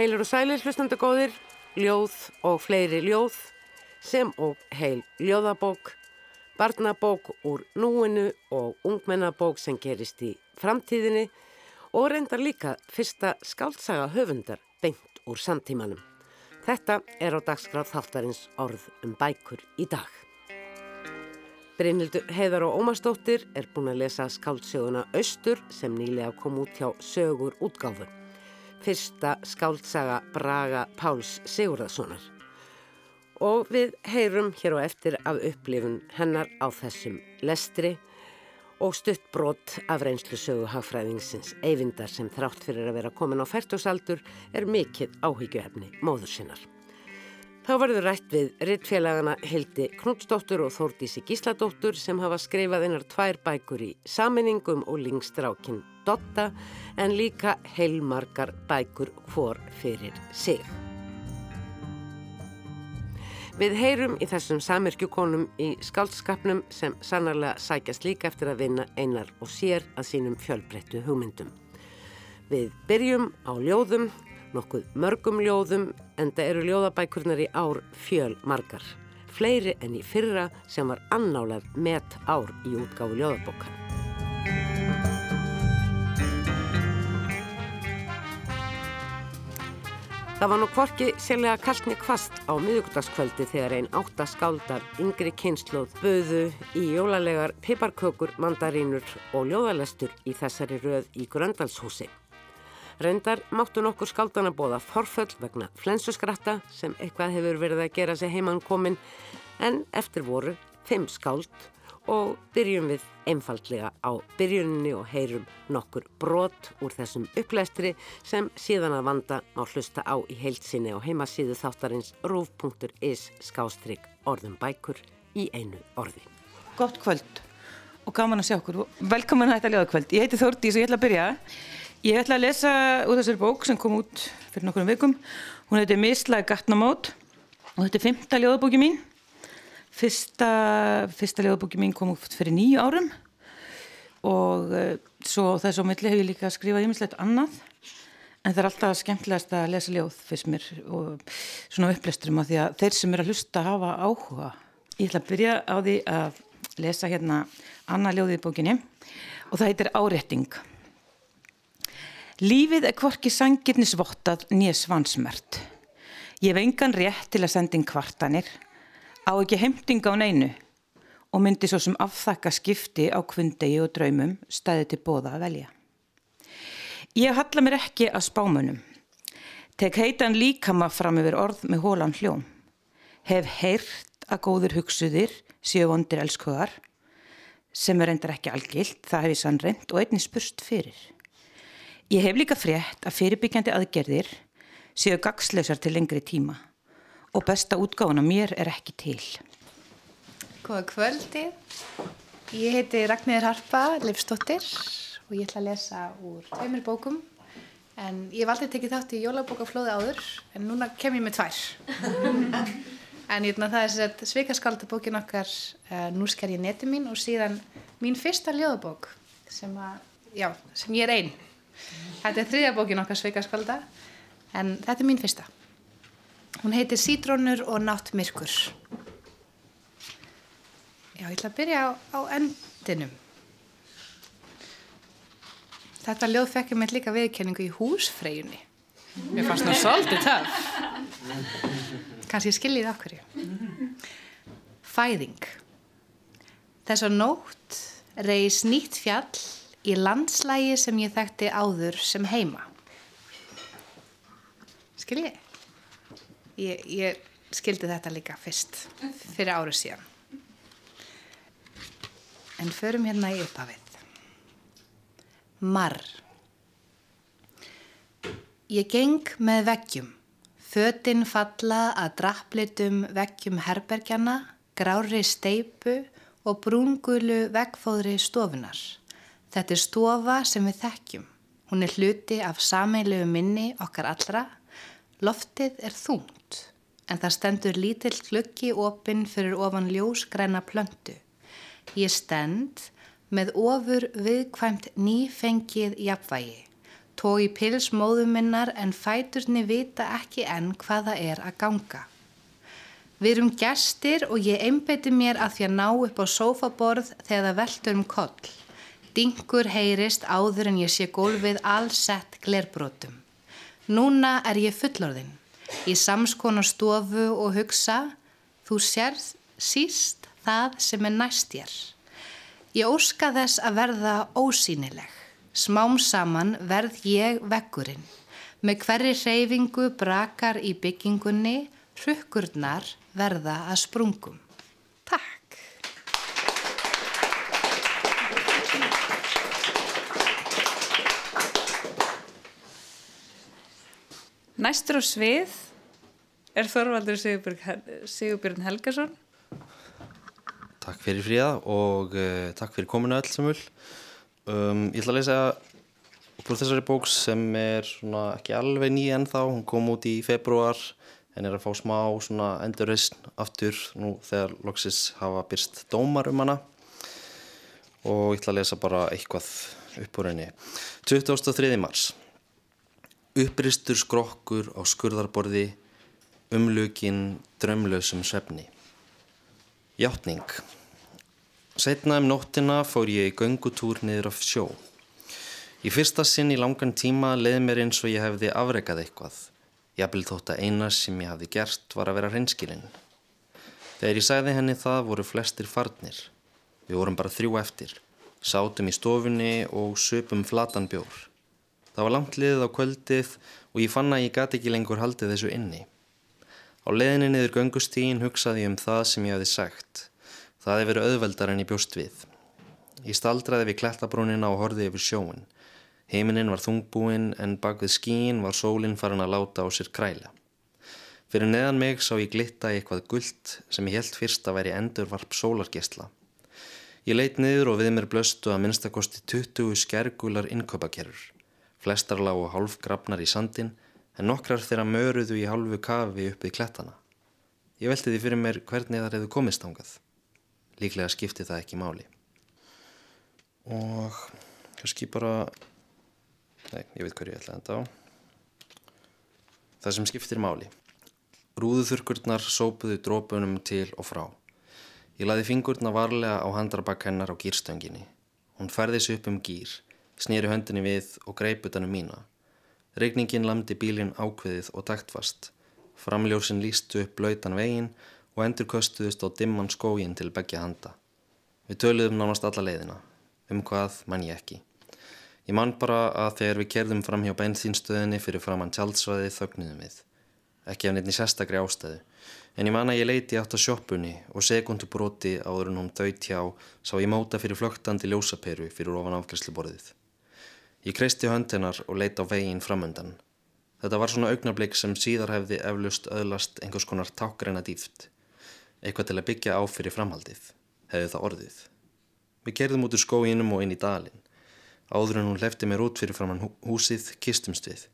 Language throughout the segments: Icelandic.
Heilir og sælir hlustandi góðir, ljóð og fleiri ljóð sem og heil ljóðabók, barnabók úr núinu og ungmennabók sem gerist í framtíðinni og reyndar líka fyrsta skáltsaga höfundar beint úr samtímanum. Þetta er á dagskráð þáttarins orð um bækur í dag. Brynildur Heiðar og Ómarsdóttir er búin að lesa skáldsöguna Östur sem nýlega kom út hjá sögur útgáfu. Fyrsta skáldsaga Braga Páls Sigurðarssonar. Og við heyrum hér á eftir af upplifun hennar á þessum lestri og stutt brott af reynslu sögu hagfræðingsins Eyvindar sem þrátt fyrir að vera komin á færtusaldur er mikill áhyggjuefni móður sinnar. Þá verður rætt við rittfélagana Hildi Knútsdóttur og Þórdísi Gísladóttur sem hafa skrifað einar tvær bækur í saminningum og lingstrákin Dotta en líka heilmarkar bækur hvor fyrir sig. Við heyrum í þessum samirkjukonum í skaldskapnum sem sannarlega sækjast líka eftir að vinna einar og sér að sínum fjölbreyttu hugmyndum. Við byrjum á ljóðum nokkuð mörgum ljóðum en það eru ljóðabækurnar í ár fjöl margar. Fleiri enn í fyrra sem var annálar met ár í útgáfu ljóðabókar. Það var nú kvorki sérlega kallni kvast á miðugdagskvöldi þegar einn áttaskáldar yngri kynsluð böðu í jólalegar piparkökur, mandarínur og ljóðalestur í þessari röð í Gröndalshúsi. Reyndar máttu nokkur skaldana bóða forföll vegna flensuskratta sem eitthvað hefur verið að gera sig heimann komin en eftir voru fimm skáld og byrjum við einfallega á byrjuninni og heyrum nokkur brot úr þessum upplæstri sem síðan að vanda á hlusta á í heilsinni á heimasíðu þáttarins rúf.is skástrygg orðum bækur í einu orði. Gott kvöld og gaman að sjá okkur. Velkomin að þetta ljóðakvöld. Ég heiti Þórtís og ég ætla að byrja. Ég ætla að lesa úr þessari bók sem kom út fyrir nokkur um vikum. Hún heitir Mislæg gatnamót og þetta er fymta ljóðabóki mín. Fyrsta, fyrsta ljóðabóki mín kom út fyrir nýju árum og uh, svo þess að milli hef ég líka skrifað yfirleitt annað en það er alltaf skemmtilegast að lesa ljóð fyrst mér og svona upplesturum á því að þeir sem eru að hlusta hafa áhuga. Ég ætla að byrja á því að lesa hérna annað ljóðið í bókinni og það heitir Árétting. Lífið er hvorki sangirnisvottað nýja svansmert. Ég hef engan rétt til að senda inn kvartanir, á ekki heimting á neinu og myndi svo sem afþakka skipti á kvundegi og draumum staði til bóða að velja. Ég halla mér ekki að spámunum. Tek heitan líkama fram yfir orð með hólan hljóm. Hef heyrt að góður hugsuðir séu vondir elskuðar sem er reyndar ekki algilt, það hef ég sann reynd og einnig spurst fyrir. Ég hef líka frétt að fyrirbyggjandi aðgerðir séu gagsleisar til lengri tíma og besta útgáðan á mér er ekki til. Góða kvöldi. Ég heiti Ragnhildur Harpa, Leifstóttir og ég ætla að lesa úr tveimir bókum en ég hef aldrei tekið þátt í jólabókaflóði áður en núna kem ég með tvær. en ég, það er þess að sveikaskaldabókin okkar uh, Nú sker ég neti mín og síðan mín fyrsta ljóðabók sem, að, já, sem ég er einn. Þetta er þriðja bókin okkar sveikaskvalda en þetta er mín fyrsta. Hún heitir Sítrónur og náttmyrkur. Já, ég ætla að byrja á, á endinum. Þetta ljóð fekkir mér líka viðkenningu í húsfreyjunni. Mér fannst það svolítið töf. Kanski ég skiljið okkur. Fæðing. Þess að nótt reys nýtt fjall í landslægi sem ég þekkti áður sem heima. Skilji? Ég, ég skildi þetta líka fyrst fyrir árið síðan. En förum hérna í uppafið. Marr. Ég geng með veggjum. Fötinn falla að drapplitum veggjum herbergjana, grári steipu og brúngulu vegfóðri stofunar. Þetta er stofa sem við þekkjum. Hún er hluti af sameilegu minni okkar allra. Loftið er þúnt, en það stendur lítill klukki opinn fyrir ofan ljósgræna plöntu. Ég stend með ofur viðkvæmt nýfengið jafnvægi. tói pils móðuminnar en fæturni vita ekki enn hvaða er að ganga. Við erum gestir og ég einbeiti mér að því að ná upp á sófaborð þegar það veldur um koll. Dingur heyrist áður en ég sé gólfið allsett glerbrótum. Núna er ég fullorðinn. Í samskona stofu og hugsa, þú sérð síst það sem er næst ég. Ég óska þess að verða ósýnileg. Smám saman verð ég vekkurinn. Með hverri reyfingu brakar í byggingunni, hrukkurnar verða að sprungum. Næstur á svið er Þorvaldur Sigurbjörn Helgason. Takk fyrir fríða og uh, takk fyrir kominu öll samul. Um, ég ætla að lesa úr þessari bók sem er ekki alveg nýja ennþá, hún kom út í februar en er að fá smá endurreysn aftur nú þegar loksis hafa byrst dómar um hana og ég ætla að lesa bara eitthvað upp úr henni 23. mars Uppristur skrokkur á skurðarborði umlugin drömlausum svefni Hjáttning Setna um nóttina fór ég í göngutúr niður af sjó Í fyrsta sinn í langan tíma leiði mér eins og ég hefði afrekað eitthvað Jafnvel þótt að eina sem ég hafði gert var að vera hreinskilinn. Þegar ég sagði henni það voru flestir farnir. Við vorum bara þrjú eftir. Sátum í stofunni og söpum flatan bjór. Það var langt liðið á kvöldið og ég fann að ég gati ekki lengur haldið þessu inni. Á leðinni niður göngustígin hugsaði ég um það sem ég hafði sagt. Það hefði verið auðveldar en ég bjóst við. Ég staldraði við klettabrúnina og horfið yfir sjóun. Heiminin var þungbúinn en bak við skíin var sólinn farin að láta á sér kræla. Fyrir neðan mig sá ég glitta eitthvað gullt sem ég held fyrst að væri endurvarp sólargesla. Ég leitt niður og við mér blöstu að minnstakosti 20 skergular innköpakerur. Flestar lágu hálf grafnar í sandin en nokkrar þeirra möruðu í hálfu kafi uppið klettana. Ég velti því fyrir mér hvernig það hefðu komist ángað. Líklega skipti það ekki máli. Og kannski bara Nei, ég veit hverju ég ætla að enda á. Það sem skiptir máli. Rúðuþurkurnar sópuðu drópunum til og frá. Ég laði fingurna varlega á handrabakk hennar á gýrstönginni. Hún færði sig upp um gýr, snýri höndinni við og greip utanum mína. Regningin lamdi bílinn ákveðið og taktfast. Framljósin lístu upp blöytan veginn og endur köstuðust á dimman skógin til begja handa. Við töluðum nánast alla leiðina. Um hvað mann ég ekki. Ég man bara að þegar við kerðum fram hjá bensínstöðinni fyrir framann tjaldsvæði þögnuðum við. Ekki af nefni sérstakri ástæðu. En ég man að ég leiti átt á sjóppunni og sekundubróti áður en hún döyt hjá sá ég móta fyrir flögtandi ljósaperu fyrir ofan afgræsluborðið. Ég kreisti hönd hennar og leiti á veginn framöndan. Þetta var svona augnablik sem síðar hefði eflust öðlast einhvers konar tákgræna dýft. Eitthvað til að byggja á fyrir framhaldið. Hefði það orðið. Við kerðum út úr skóinum og inn í dalin. Áður en hún lefti mér út fyrir framann húsið, kistumst við.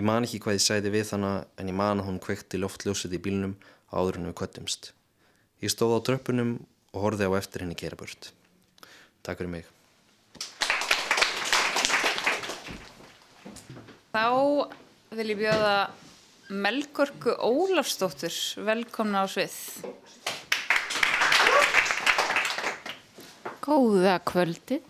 Ég man ekki hvað ég sæði við hana en ég man að hún kvekti loftljósið í bílnum áður en við kvöttumst. Ég stóð á tröppunum og horfið á eftir henni gera burt. Takk fyrir mig. Þá vil ég bjóða Melgorku Ólafsdóttur velkomna á svið. Góða kvöldið.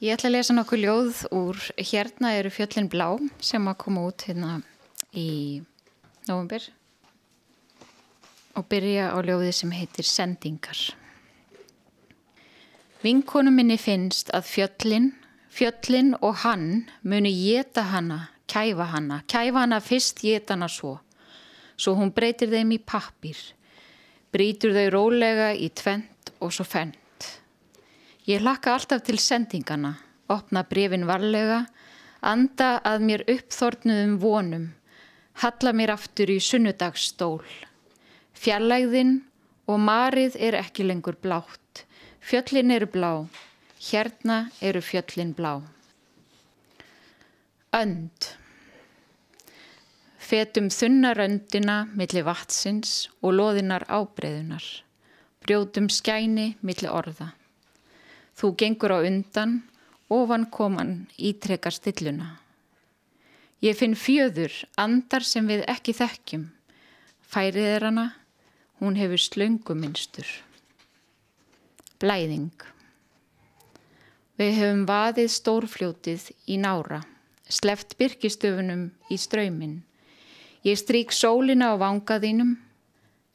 Ég ætla að lesa nokkuð ljóð úr Hérna eru fjöllin blá sem að koma út hérna í november og byrja á ljóði sem heitir Sendingar. Vinkonu minni finnst að fjöllin, fjöllin og hann muni geta hana, kæfa hana, kæfa hana fyrst geta hana svo, svo hún breytir þeim í pappir, brýtur þau rólega í tvent og svo fenn. Ég hlakka alltaf til sendingana, opna brefin varlega, anda að mér uppþornuðum vonum, halla mér aftur í sunnudagsstól. Fjallægðin og marið er ekki lengur blátt, fjöllin eru blá, hérna eru fjöllin blá. Önd. Fetum þunnaröndina millir vatsins og loðinar ábreyðunar. Brjótum skæni millir orða. Þú gengur á undan, ofan koman ítrekar stilluna. Ég finn fjöður, andar sem við ekki þekkjum. Færið er hana, hún hefur slönguminstur. Blæðing. Við höfum vaðið stórfljótið í nára, sleft byrkistöfunum í ströymin. Ég strík sólina á vangaðínum.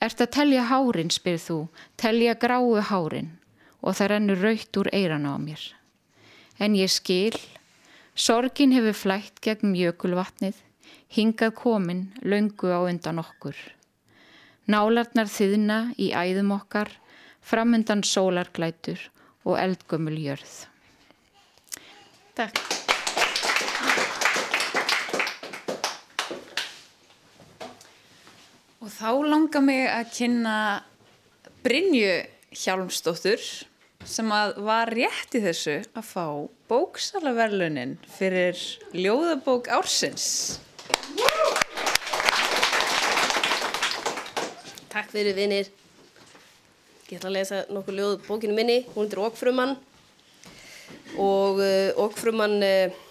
Ert að telja hárin, spyr þú, telja gráu hárin og það rennur raukt úr eirana á mér. En ég skil, sorgin hefur flætt gegn jökulvatnið, hingað komin löngu á undan okkur. Nálarnar þiðna í æðum okkar, framundan sólarglætur og eldgömmul jörð. Takk. Og þá langar mig að kynna Brynju Hjálmsdóttur sem að var rétt í þessu að fá bóksalaverlunin fyrir ljóðabók ársins. Takk fyrir vinir. Ég ætla að lesa nokkuð ljóð bókinu minni. Hún heitir Okfrumann og uh, Okfrumann uh,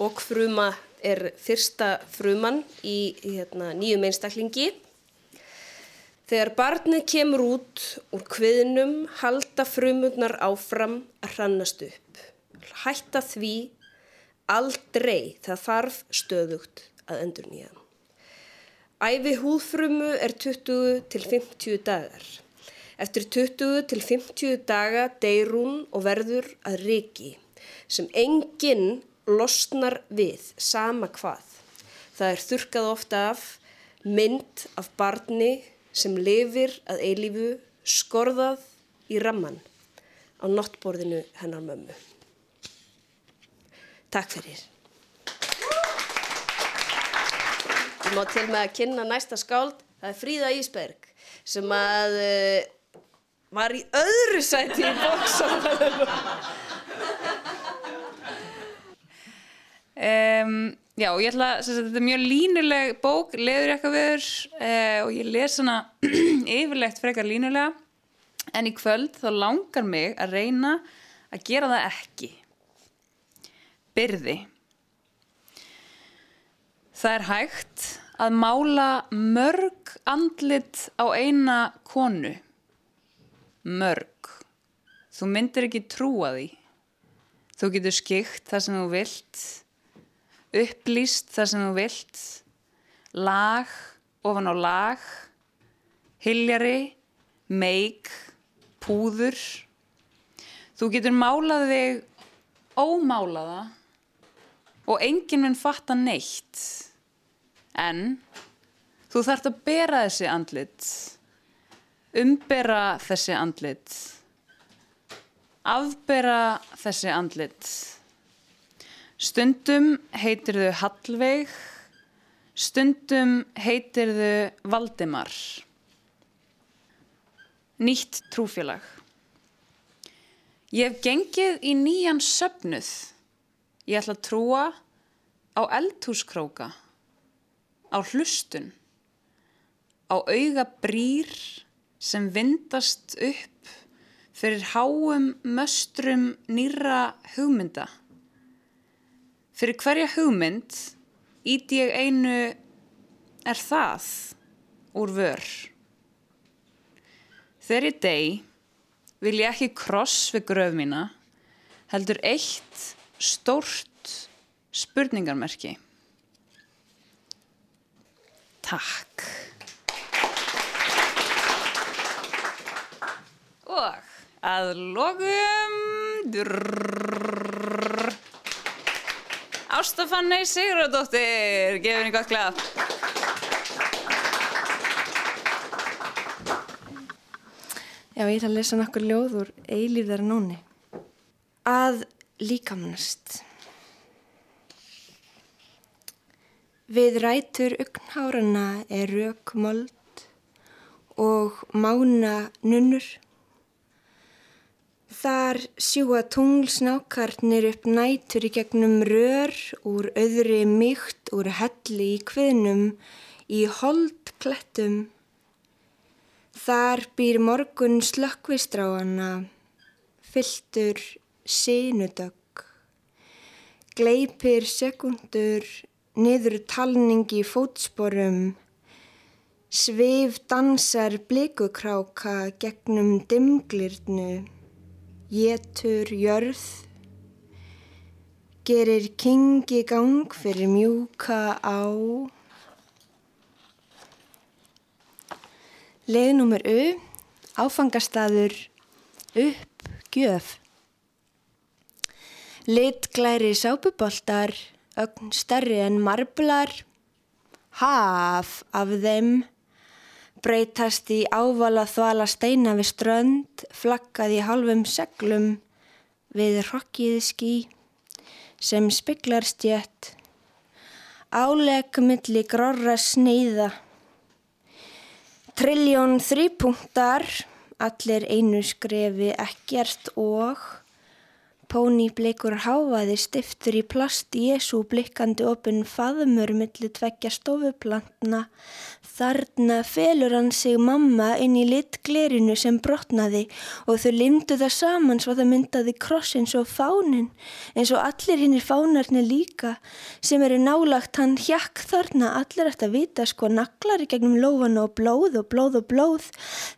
Okfruma er fyrsta frumann í, hérna, nýjum einstaklingi. Þegar barnið kemur út úr kviðnum halda frumurnar áfram að hrannast upp. Hætta því aldrei það þarf stöðugt að endur nýja. Æfi húðfrumu er 20 til 50 dagar. Eftir 20 til 50 daga deyr hún og verður að riki sem enginn losnar við sama hvað. Það er þurkað ofta af mynd af barni sem lifir að eilífu skorðað í ramman á nottborðinu hennar mömmu. Takk fyrir. Ég má til með að kynna næsta skáld, það er Fríða Ísberg sem að uh, var í öðru sæti í bóksáðanum. Um, já, ég ætla, sagt, þetta er mjög línuleg bók, leður eitthvað viður uh, og ég les hana yfirlegt frekar línulega en í kvöld þá langar mig að reyna að gera það ekki. Byrði. Það er hægt að mála mörg andlit á eina konu. Mörg. Þú myndir ekki trúa því. Þú getur skikt það sem þú vilt upplýst það sem þú vilt, lag ofan á lag, hiljari, meik, púður. Þú getur málað þig ómálaða og enginn mun fatta neitt. En þú þart að bera þessi andlit, umbera þessi andlit, afbera þessi andlit. Stundum heitir þau Hallveig, stundum heitir þau Valdimar. Nýtt trúfélag. Ég hef gengið í nýjan söpnuð. Ég ætla að trúa á eldhúskróka, á hlustun, á auga brýr sem vindast upp fyrir háum möstrum nýra hugmynda. Fyrir hverja hugmynd ít ég einu er það úr vör. Þegar ég deg vil ég ekki kross við gröf mína, heldur eitt stórt spurningarmerki. Takk. Og að logum... Ástafannei Sigurðardóttir, gefur henni gott glaf. Já, ég ætla að lesa nokkur ljóð úr eilíðar nóni. Að líkamnast. Við rætur ugnhárana er raukmold og mána nunnur. Þar sjúa tunglsnákarnir upp nætur í gegnum rör úr öðri mýkt úr helli í kviðnum í holdklettum. Þar býr morgun slökkvistráana, fylltur sinudögg. Gleipir sekundur niður talningi fótsporum, svif dansar blikukráka gegnum dimglirnu, getur jörð, gerir kingi gang fyrir mjúka á. Leðnúmer U, áfangastaður, upp, gjöf. Litglæri sápuboltar, ögn stærri en marblar, haf af þeim, breytast í ávala þvala steina við strönd, flakkað í halvum seglum við rokkið skí sem spiklar stjött, áleg milli gróra sneiða, trilljón þrýpunktar, allir einu skrefi ekkert og Póni bleikur háaði stiftur í plast Jésu blikkandi opinn faðmur millir tveggja stofuplantna. Þarna felur hann sig mamma inn í lit glerinu sem brotnaði og þau limdu það saman svo það myndaði kross eins og fánin, eins og allir hinnir fánarnir líka sem eru nálagt hann hjakk þarna, allir ætti að vita sko naglar í gegnum lófana og blóð og blóð og blóð.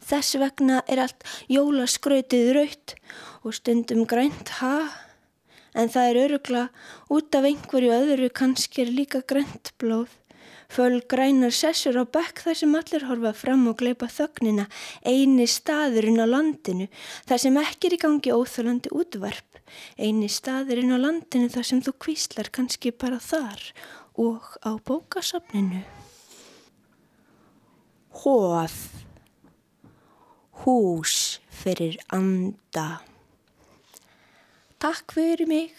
Þess vegna er allt jólaskrautið raut og stundum grænt ha en það er örugla út af einhverju öðru kannski er líka grænt blóð. Föl grænar sessur á bekk þar sem allir horfa fram og gleipa þögnina, eini staðurinn á landinu, þar sem ekki er í gangi óþölandi útvarp, eini staðurinn á landinu þar sem þú kvíslar kannski bara þar og á bókasafninu. Hóð, hús fyrir anda. Takk fyrir mig.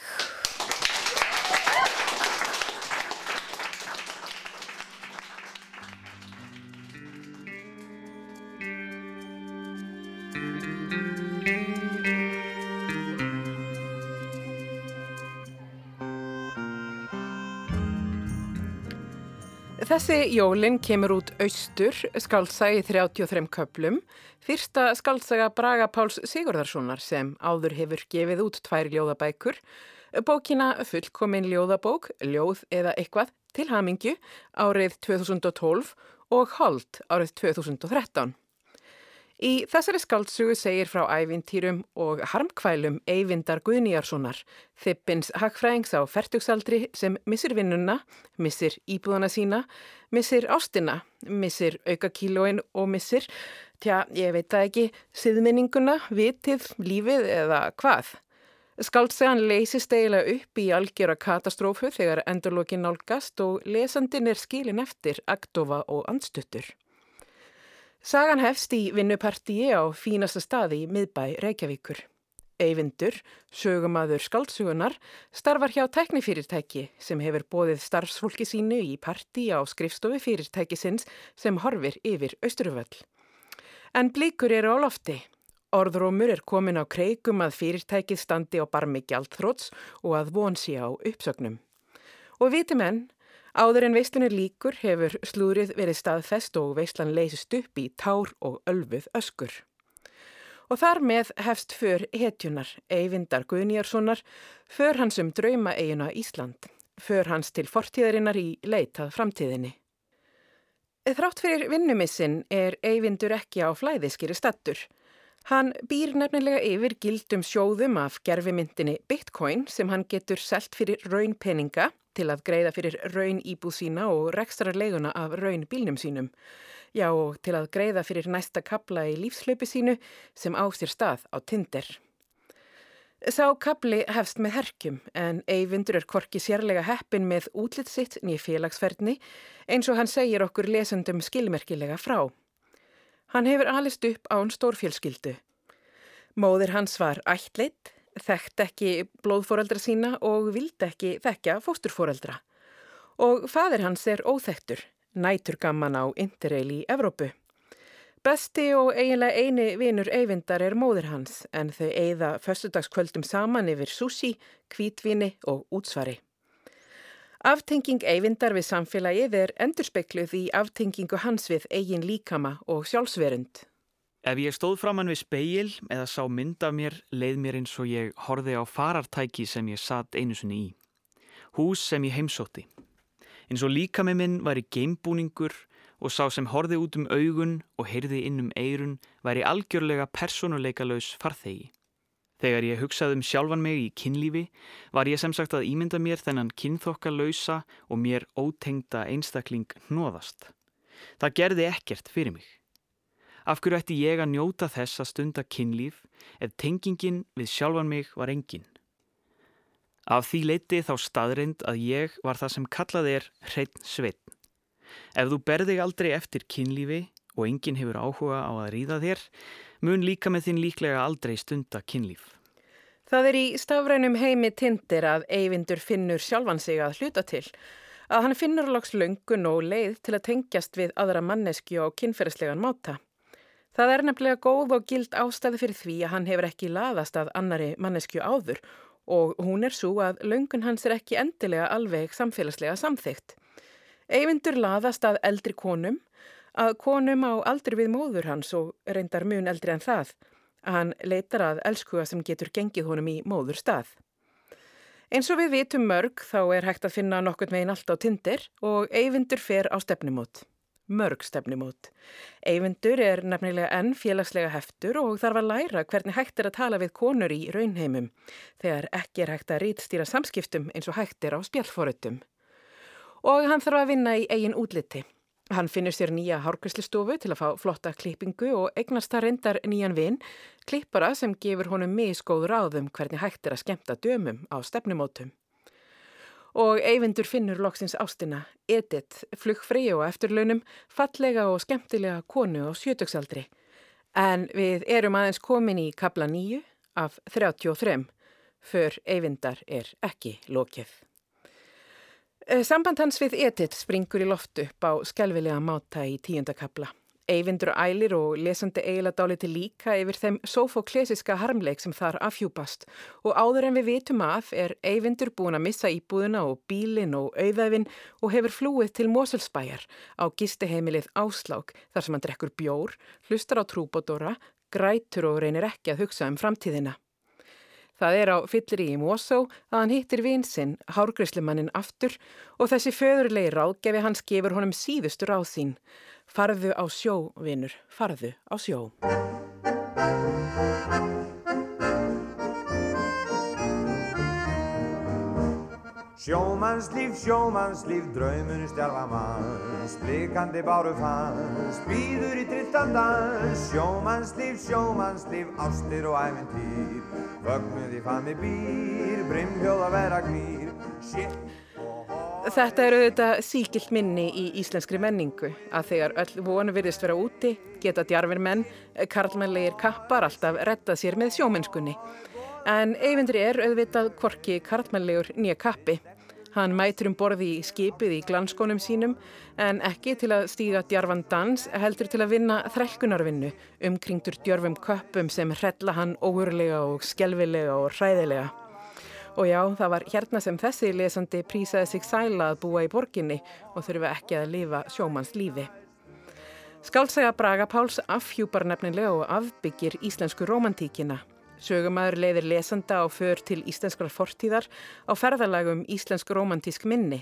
Þessi jólinn kemur út austur, skáldsagi 33 köplum, fyrsta skáltsaga Braga Páls Sigurðarssonar sem áður hefur gefið út tvær ljóðabækur, bókina fullkomin ljóðabók, ljóð eða eitthvað til hamingju árið 2012 og hold árið 2013. Í þessari skaldsugu segir frá ævintýrum og harmkvælum Eyvindar Guðnýjarssonar, þippins hagfræðings á fertugsaldri sem missir vinnuna, missir íbúðana sína, missir ástina, missir aukakílóin og missir, tja, ég veit það ekki, siðminninguna, vitið, lífið eða hvað. Skaldsegan leysist eiginlega upp í algjör katastrófu þegar endurlokkin nálgast og lesandin er skilin eftir aktofa og andstuttur. Sagan hefst í vinnupartíi á fínasta staði í miðbæ Reykjavíkur. Eyvindur, sögumadur skaldsugunar, starfar hjá teknifyrirtæki sem hefur bóðið starfsfólki sínu í partí á skrifstofi fyrirtækisins sem horfir yfir Östruvöll. En blíkur eru á lofti. Orðrómur er komin á kreikum að fyrirtækið standi á barmi gjaldþróts og að vonsi á uppsögnum. Og viti menn, Áður en veistlunir líkur hefur slúrið verið staðfest og veistlan leysist upp í tár og ölfuð öskur. Og þar með hefst för hetjunar, Eyvindar Guðnýjarssonar, för hans um drauma eiguna Ísland, för hans til fortíðarinnar í leitað framtíðinni. Þrátt fyrir vinnumissin er Eyvindur ekki á flæðiskiri stattur. Hann býr nefnilega yfir gildum sjóðum af gerfimyndinni Bitcoin sem hann getur selt fyrir raunpeninga til að greiða fyrir raun íbúð sína og rekstrar leiguna af raun bílnum sínum. Já og til að greiða fyrir næsta kabla í lífslaupi sínu sem á sér stað á Tinder. Sá kabli hefst með herkjum en Eyvindur er korki sérlega heppin með útlitt sitt nýj félagsferðni eins og hann segir okkur lesendum skilmerkilega frá. Hann hefur alist upp án stórfjölskyldu. Móðir hans var ættleitt þekkt ekki blóðfóreldra sína og vildi ekki þekka fósturfóreldra. Og fadir hans er óþektur, nætur gamman á interrail í Evrópu. Besti og eiginlega eini vinur Eyvindar er móður hans en þau eigða föstudagskvöldum saman yfir sushi, kvítvinni og útsvari. Aftenging Eyvindar við samfélagið er endurspekluð í aftengingu hans við eigin líkama og sjálfsverund. Ef ég stóð framann við speil eða sá mynd af mér, leið mér eins og ég horfi á farartæki sem ég satt einu sinni í. Hús sem ég heimsótti. eins og líka með minn var í geimbúningur og sá sem horði út um augun og heyrði inn um eirun væri algjörlega personuleika laus farþegi. Þegar ég hugsaði um sjálfan mig í kynlífi var ég sem sagt að ímynda mér þennan kynþokka lausa og mér ótengda einstakling hnoðast. Það gerði ekkert fyrir mig. Af hverju ætti ég að njóta þess að stunda kynlíf ef tengingin við sjálfan mig var engin? Af því leiti þá staðrind að ég var það sem kallað er hreitn sveitn. Ef þú berði aldrei eftir kynlífi og enginn hefur áhuga á að ríða þér, mun líka með þinn líklega aldrei stunda kynlíf. Það er í stafrænum heimi tindir að eyvindur finnur sjálfan sig að hluta til, að hann finnur lags löngun og leið til að tengjast við aðra mannesku á kynferðslegan máta. Það er nefnilega góð og gild ástæði fyrir því að hann hefur ekki laðast að annari mannesku áður og hún er svo að löngun hans er ekki endilega alveg samfélagslega samþygt. Eyvindur laðast að eldri konum, að konum á aldri við móður hans og reyndar mun eldri en það, að hann leitar að elskuga sem getur gengið honum í móður stað. Eins og við vitum mörg þá er hægt að finna nokkurt megin allt á tindir og Eyvindur fer á stefnumót mörg stefnumót. Eyvindur er nefnilega enn félagslega heftur og þarf að læra hvernig hægt er að tala við konur í raunheimum þegar ekki er hægt að rítstýra samskiptum eins og hægt er á spjallforöldum. Og hann þarf að vinna í eigin útliti. Hann finnur sér nýja hárkvæslistofu til að fá flotta klippingu og eignast það reyndar nýjan vinn, klippara sem gefur honum miskóður áðum hvernig hægt er að skemta dömum á stefnumótum og Eyvindur finnur loksins ástina, Edith, flugfri og eftirlaunum, fallega og skemmtilega konu á sjötöksaldri. En við erum aðeins komin í kabla nýju af 33, för Eyvindar er ekki lokið. Eh, samband hans við Edith springur í loftu upp á skelvilega máta í tíundakabla. Eyvindur ælir og lesandi eiginlega dáliti líka yfir þeim sofoklesiska harmleik sem þar afhjúpast og áður en við vitum af er Eyvindur búin að missa íbúðuna og bílin og auðæfin og hefur flúið til Mosulsbæjar á gisteheimilið Áslák þar sem hann drekkur bjór, hlustar á trúbodóra, grætur og reynir ekki að hugsa um framtíðina. Það er á fyllir í Mosó að hann hittir vinsinn, hárgrislimannin aftur og þessi föðurlegi ráðgefi hans gefur honum síðustur á sín. Farðu á sjó, vinur, farðu á sjó. Sjómannslíf, sjómannslíf, draumunni stjálfa manns, blikandi báru fanns, býður í drittandans. Sjómannslíf, sjómannslíf, ástir og æventýr, vögnuð í fanni býr, brimhjóð að vera. Shit. Þetta eru þetta síkilt minni í íslenskri menningu að þegar öll vonu virðist vera úti geta djarfir menn, karlmennlegir kappar alltaf rettað sér með sjómennskunni. En Eyvindri er auðvitað korki karlmennlegur nýja kappi. Hann mætur um borði í skipið í glanskónum sínum en ekki til að stíga djarfan dans heldur til að vinna þrælkunarvinnu umkringtur djörfum köppum sem hrella hann óurlega og skjelvilega og hræðilega. Og já, það var hérna sem þessi lesandi prísaði sig sæla að búa í borginni og þurfa ekki að lifa sjómanns lífi. Skálsæga Braga Páls afhjúpar nefnilega og afbyggir íslensku romantíkina. Sögumæður leiðir lesanda á för til íslenskrar fortíðar á ferðalagum íslensk romantísk minni.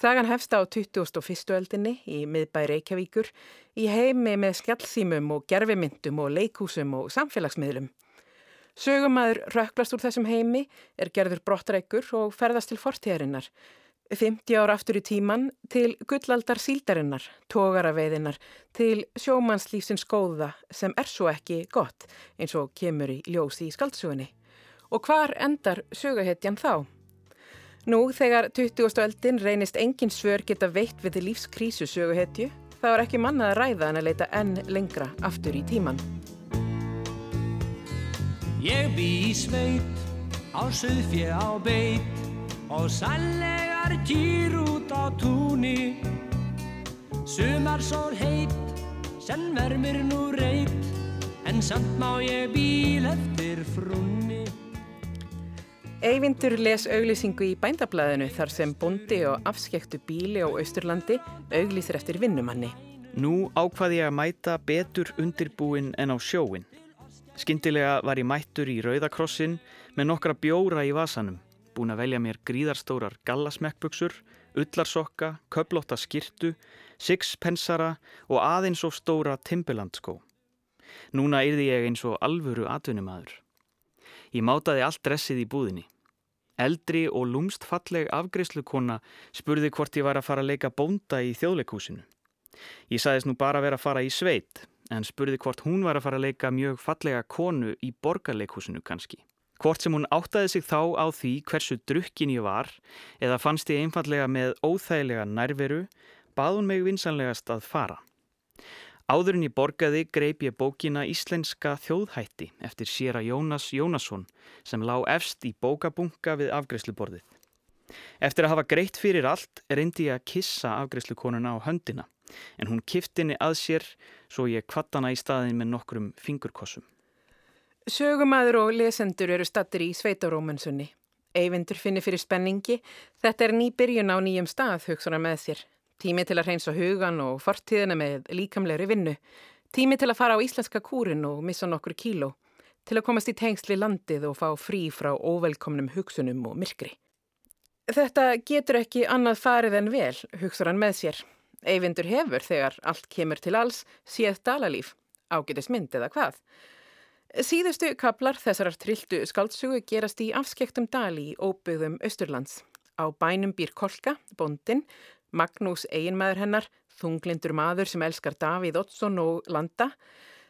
Þagan hefst á 21. öldinni í miðbæri Reykjavíkur í heimi með skjallsýmum og gerfimyndum og leikúsum og samfélagsmiðlum. Sögumæður röklast úr þessum heimi, er gerður brottreikur og ferðast til fortíðarinnar. 50 ár aftur í tíman til gullaldar síldarinnar, tógaraveiðinnar, til sjómannslífsins góða sem er svo ekki gott eins og kemur í ljósi í skaldsugunni. Og hvar endar söguhetjan þá? Nú, þegar 20. öldin reynist engin svör geta veitt við lífskrísu söguhetju, þá er ekki mannað að ræða en að leita enn lengra aftur í tíman. Ég bý í sveit, á söðfjö á beit og sannlegar kýr út á túni. Sumar sól heit, sem vermir nú reit, en samt má ég bíl eftir frunni. Eyvindur les auglýsingu í bændablaðinu þar sem bondi og afskektu bíli á Austurlandi auglýsir eftir vinnumanni. Nú ákvaði ég að mæta betur undirbúin en á sjóin. Skyndilega var ég mættur í rauðakrossin með nokkra bjóra í vasanum, búin að velja mér gríðarstórar gallasmekkbuksur, ullarsokka, köplótta skirtu, sixpensara og aðeins og stóra timbulandskó. Núna yrði ég eins og alvöru atvinnumadur. Ég mátaði allt dressið í búðinni. Eldri og lúmst falleg afgreiðslukona spurði hvort ég var að fara að leika bónda í þjóðleikúsinu. Ég sagðist nú bara að vera að fara í sveit, en spurði hvort hún var að fara að leika mjög fallega konu í borgarleikúsinu kannski. Hvort sem hún áttaði sig þá á því hversu drukkin ég var eða fannst ég einfallega með óþægilega nærveru, bað hún mig vinsanlegast að fara. Áðurinn ég borgaði greip ég bókina Íslenska þjóðhætti eftir séra Jónas Jónasson sem lá efst í bókabunga við afgreysluborðið. Eftir að hafa greitt fyrir allt reyndi ég að kissa afgreyslukonuna á höndina en hún kiftinni að sér svo ég kvattana í staðin með nokkrum fingurkossum. Sögumæður og lesendur eru stattir í Sveitarómansunni. Eyvindur finnir fyrir spenningi. Þetta er ný byrjun á nýjum stað, hugsanar með sér. Tími til að reynsa hugan og fortíðina með líkamlegri vinnu. Tími til að fara á íslenska kúrin og missa nokkur kíló. Til að komast í tengsli landið og fá frí frá óvelkomnum hugsunum og myrkri. Þetta getur ekki annað farið en vel, hugsaður með sér. Eyvindur hefur þegar allt kemur til alls séð dalalíf, ágætis mynd eða hvað. Síðustu kaplar þessarar trilltu skaldsugu gerast í afskektum dali í óbyggðum Östurlands. Á bænum býr Kolka, bondin, Magnús eiginmaður hennar, þunglindur maður sem elskar Davíð Ottsson og Landa,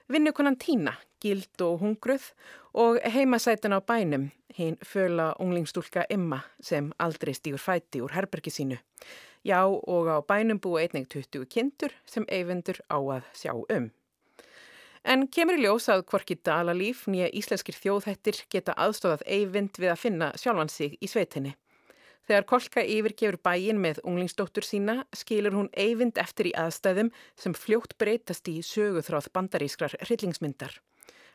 vinnukonan Tína, gild og hungruð og heimasætin á bænum, hinn föla unglingstúlka Emma sem aldrei stýgur fæti úr herbergi sínu. Já og á bænum búa einnig 20 kindur sem eyfundur á að sjá um. En kemur í ljós að hvorki dalalíf nýja íslenskir þjóðhættir geta aðstofað eyvind við að finna sjálfan sig í sveitinni. Þegar Kolka yfirgefur bæin með unglingsdóttur sína skilur hún eyvind eftir í aðstæðum sem fljótt breytast í söguþráð bandarískrar hryllingsmyndar.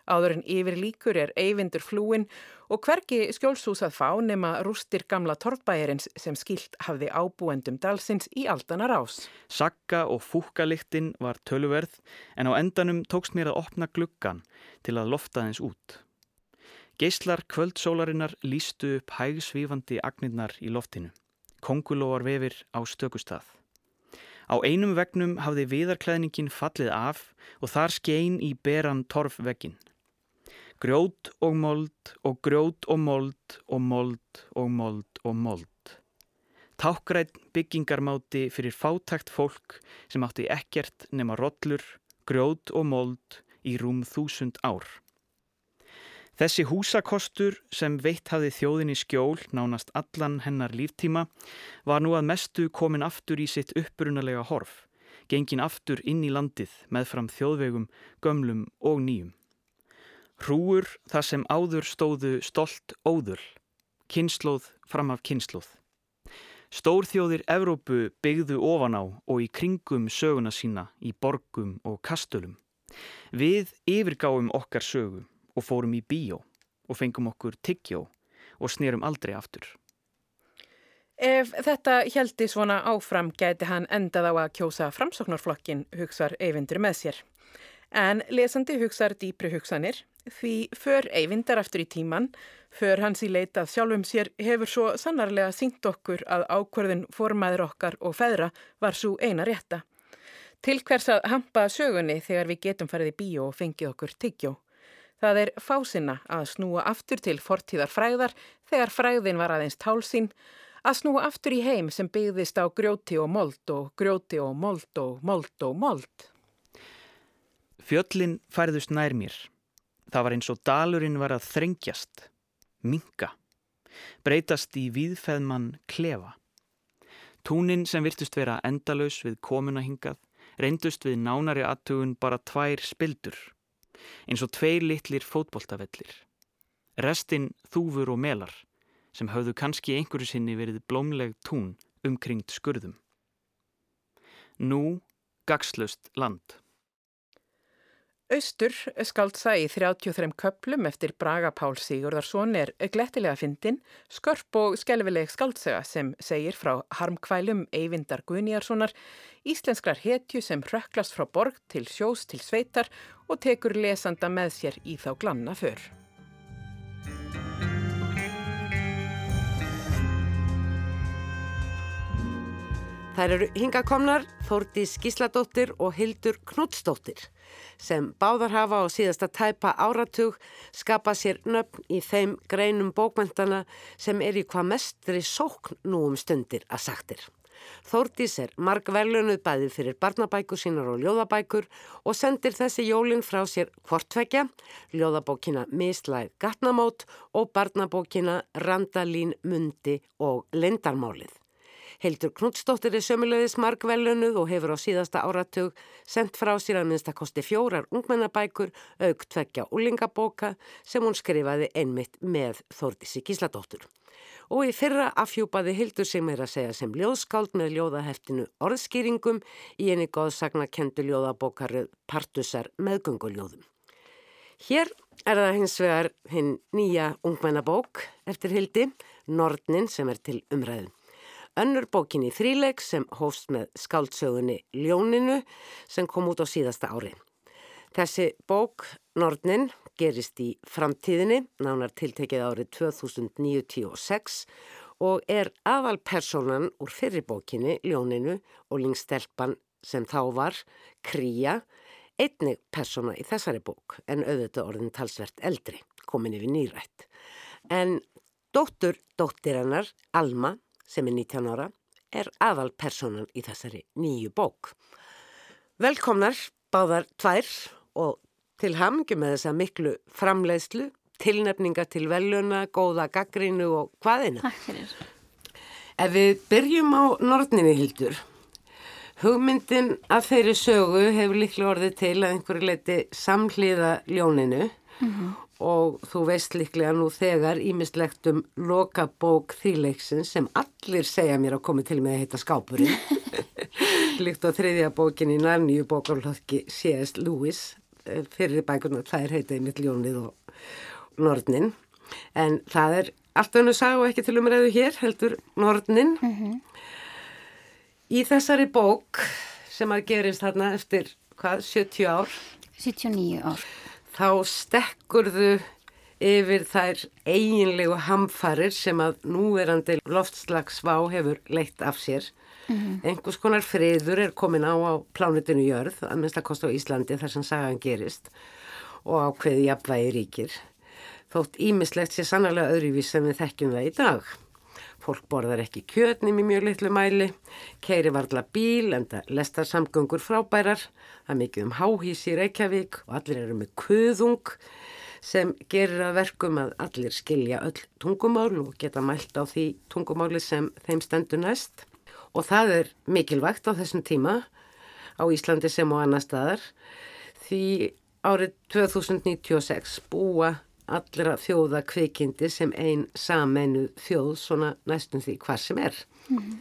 Áður en yfir líkur er eyvindur flúin og hverki skjólsús að fá nema rústir gamla torfbæjarins sem skilt hafði ábúendum dalsins í aldanar ás. Sakka og fúkaliktinn var töluverð en á endanum tókst mér að opna gluggan til að lofta þess út. Geislar kvöldsólarinnar lístu upp hægsvífandi agnirnar í loftinu. Kongulóar vefir á stökustað. Á einum vegnum hafði viðarklæðningin fallið af og þar skein í beran torfvegin. Grjót og mold og grjót og mold og mold og mold og mold. Tákgrætt byggingarmáti fyrir fátækt fólk sem átti ekkert nema rollur, grjót og mold í rúm þúsund ár. Þessi húsakostur sem veitt hafði þjóðinni skjól nánast allan hennar líftíma var nú að mestu komin aftur í sitt upprunalega horf, gengin aftur inn í landið með fram þjóðvegum, gömlum og nýjum. Hrúur þar sem áður stóðu stolt óðul, kynnslóð fram af kynnslóð. Stórþjóðir Evrópu byggðu ofan á og í kringum söguna sína í borgum og kastölum. Við yfirgáum okkar sögu og fórum í bíó og fengum okkur tyggjó og snerum aldrei aftur. Ef þetta heldi svona áfram gæti hann endað á að kjósa framsóknarflokkin, hugsar Eyvindur með sér. En lesandi hugsar dýpri hugsanir, því för Eyvindar aftur í tíman, för hans í leitað sjálfum sér hefur svo sannarlega sínt okkur að ákverðin formaður okkar og feðra var svo eina rétta. Til hvers að hampa sögunni þegar við getum farið í bíó og fengið okkur tyggjó. Það er fásinna að snúa aftur til fortíðar fræðar þegar fræðin var aðeins tálsinn, að snúa aftur í heim sem byggðist á grjóti og mold og grjóti og mold og mold og mold. Fjöllin færðust nær mér. Það var eins og dalurinn var að þrengjast, minga, breytast í víðfeðmann klefa. Túnin sem virtust vera endalaus við komuna hingað reyndust við nánari aðtugun bara tvær spildur eins og tveir litlir fótboltavellir. Restinn þúfur og melar sem hafðu kannski einhverju sinni verið blómleg tún umkringt skurðum. Nú gagslust land. Austur skaldsa í 33 köplum eftir Braga Pál Sigurðarsson er glettilega fyndin, skörp og skelvileg skaldsaga sem segir frá harmkvælum Eyvindar Guðnýjarssonar, íslenskrar hetju sem röklast frá borg til sjós til sveitar og tekur lesanda með sér í þá glanna för. Þær eru hingakomnar Þórdís Gísladóttir og Hildur Knutsdóttir sem báðar hafa á síðasta tæpa áratug skapa sér nöfn í þeim greinum bókmentana sem er í hvað mestri sókn nú um stundir að sagtir. Þórdís er margverlunuð bæðið fyrir barnabækur sínar og ljóðabækur og sendir þessi jólinn frá sér hvortvekja, ljóðabókina Mislæð Gatnamót og barnabókina Randalín Mundi og Lindarmálið. Hildur Knutsdóttir er sömulegðis margvelunuð og hefur á síðasta áratug sendt frá sér að minnstakosti fjórar ungmennabækur auk tvekja úlingabóka sem hún skrifaði einmitt með Þórdísi Gísladóttur og í fyrra afhjúpaði Hildur sig meira að segja sem ljóðskáld með ljóðaheftinu orðskýringum í einni góðsagna kendu ljóðabókarið Partusar meðgönguljóðum. Hér er það hins vegar hinn nýja ungmennabók eftir Hildi, Nordnin sem er til umræðu. Önnur bókin í þríleik sem hófst með skáldsögunni Ljóninu sem kom út á síðasta ári. Þessi bók, Nordnin, gerist í framtíðinni, nánar tiltekið árið 2096 og er aðal personan úr fyrirbókinni, Ljóninu og Lingstelpan sem þá var, Kría, einnig persona í þessari bók en auðvitað orðin talsvert eldri, komin yfir nýrætt. En dóttur dóttir hennar, Alma, sem er 19 ára, er aðal personan í þessari nýju bók. Velkomnar, báðar tvær og til hamngi með þessa miklu framleiðslu, tilnefninga til veluna, góða gaggrínu og hvaðina. Takk fyrir. Ef við byrjum á nortninni hildur, hugmyndin að þeirri sögu hefur líklega orðið til að einhverju leiti samhliða ljóninu mm -hmm. Og þú veist líklega nú þegar ímislegt um lokabók þýleiksin sem allir segja mér að komi til með að heita skápurinn. Líkt á þriðja bókin í nærnýju bókarlöðki C.S. Lewis Eh, fyrir bækurna þær heitið mitt ljónið og Nordnin en það er allt önnu og ekki til umræðu hér heldur Nordnin mm -hmm. í þessari bók sem að gerist þarna eftir hvað, 70 ár 79 ár þá stekkurðu yfir þær eiginlegu hamfarir sem að núverandi loftslagsvá hefur leitt af sér Mm -hmm. Engus konar friður er komin á á plánutinu jörð, að minnst að kosta á Íslandi þar sem sagan gerist og ákveði jafnvægi ríkir. Þótt ímislegt sé sannlega öðruvís sem við þekkjum það í dag. Fólk borðar ekki kjötnum í mjög litlu mæli, keiri varla bíl en það lestar samgöngur frábærar, það mikið um háhís í Reykjavík og allir eru með kuðung sem gerir að verkum að allir skilja öll tungumál og geta mælt á því tungumáli sem þeim stendur næst. Og það er mikilvægt á þessum tíma á Íslandi sem á annar staðar því árið 2096 búa allra þjóða kveikindi sem einn samenu þjóð svona næstum því hvað sem er. Mm.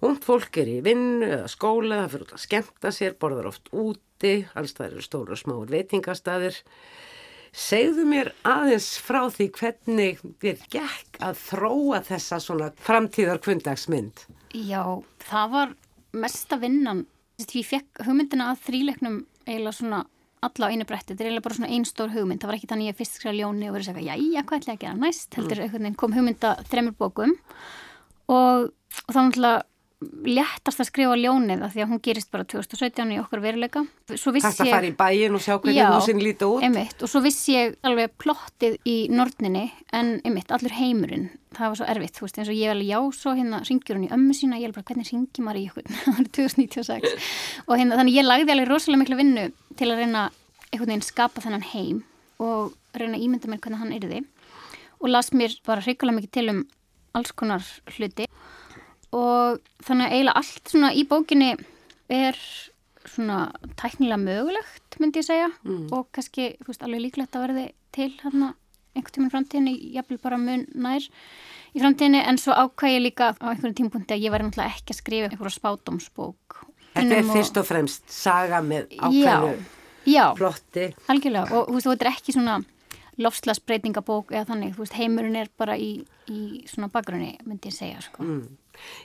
Ungd fólk er í vinnu eða skóla, það fyrir út að skemta sér, borðar oft úti, alls það eru stóru og smáur veitingastadir. Segðu mér aðeins frá því hvernig þér gekk að þróa þessa svona framtíðar kvöndagsmynd? Já, það var mesta vinnan. Ég fekk hugmyndina að þríleiknum eiginlega svona alla á einu bretti. Þetta er eiginlega bara svona einn stór hugmynd. Það var ekki þannig að ég fyrst skrifa ljóni og verið að segja, já, hvað ætla ég að gera næst? Heldur mm. kom hugmynda þremur bókum og, og þá náttúrulega léttast að skrifa ljónið að því að hún gerist bara 2017 í okkar veruleika. Þetta ég... fari í bæin og sjá hvernig hún sinn líti út. emitt, og svo vissi ég alveg plottið í nordninni en emitt, allur heimurinn það var svo erfitt, þú veist, eins og ég vel já svo hérna ringjur hún í ömmu sína, ég er bara hvernig ringi maður í ykkur, það var 2096 og hérna þannig ég lagði alveg rosalega miklu vinnu til að reyna einhvern veginn skapa þennan heim og reyna ímynda mér hvernig hann er þið og las mér bara hrigalega mikið til um alls konar hluti og þannig að eiginlega allt svona í bókinni er svona tæknilega mögulegt myndi ég segja. Mm. og kannski þú veist alveg líklegt að verði til hérna einhvern tíman framtíðinni, vil bara mun nær í framtíðinni. En svo ákvæði ég líka á einhvern tímpunkti að ég væri náttúrulega ekki að skrifa einhverja spátumsbók Þetta er fyrst og fremst saga með ákvæðu plotti. Algjörlega. Og þú veist þú veit ekki svona lofslagsbreytingabók eða þannig, þú veist heimurinn er bara í, í svona bakgrunni myndi ég segja sko. Mm.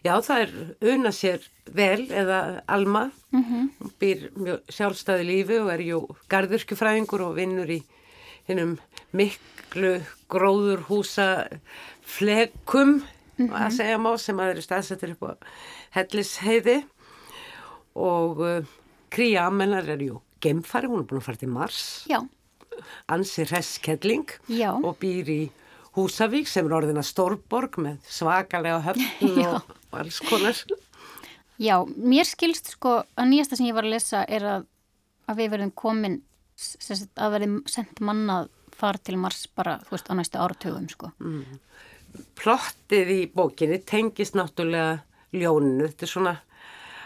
Já, það er unna sér vel eða Alma, mm -hmm. býr sjálfstæði lífi og er jú garðurkufræðingur og vinnur í hinnum miklu gróðurhúsa flekum mm -hmm. að segja má sem að eru staðsettur upp á hellisheiði og uh, kría amennar er jú gemfari, hún er búin að fara til Mars Já. ansi reskelling og býr í Húsavík sem er orðina Stórborg með svakalega höfn og, alls konar Já, mér skilst sko að nýjasta sem ég var að lesa er að, að við verðum komin að verðum sendt mannað far til Mars bara, þú veist, á næstu áratugum sko. Mm. Plottið í bókinni tengist náttúrulega ljóninu, þetta er svona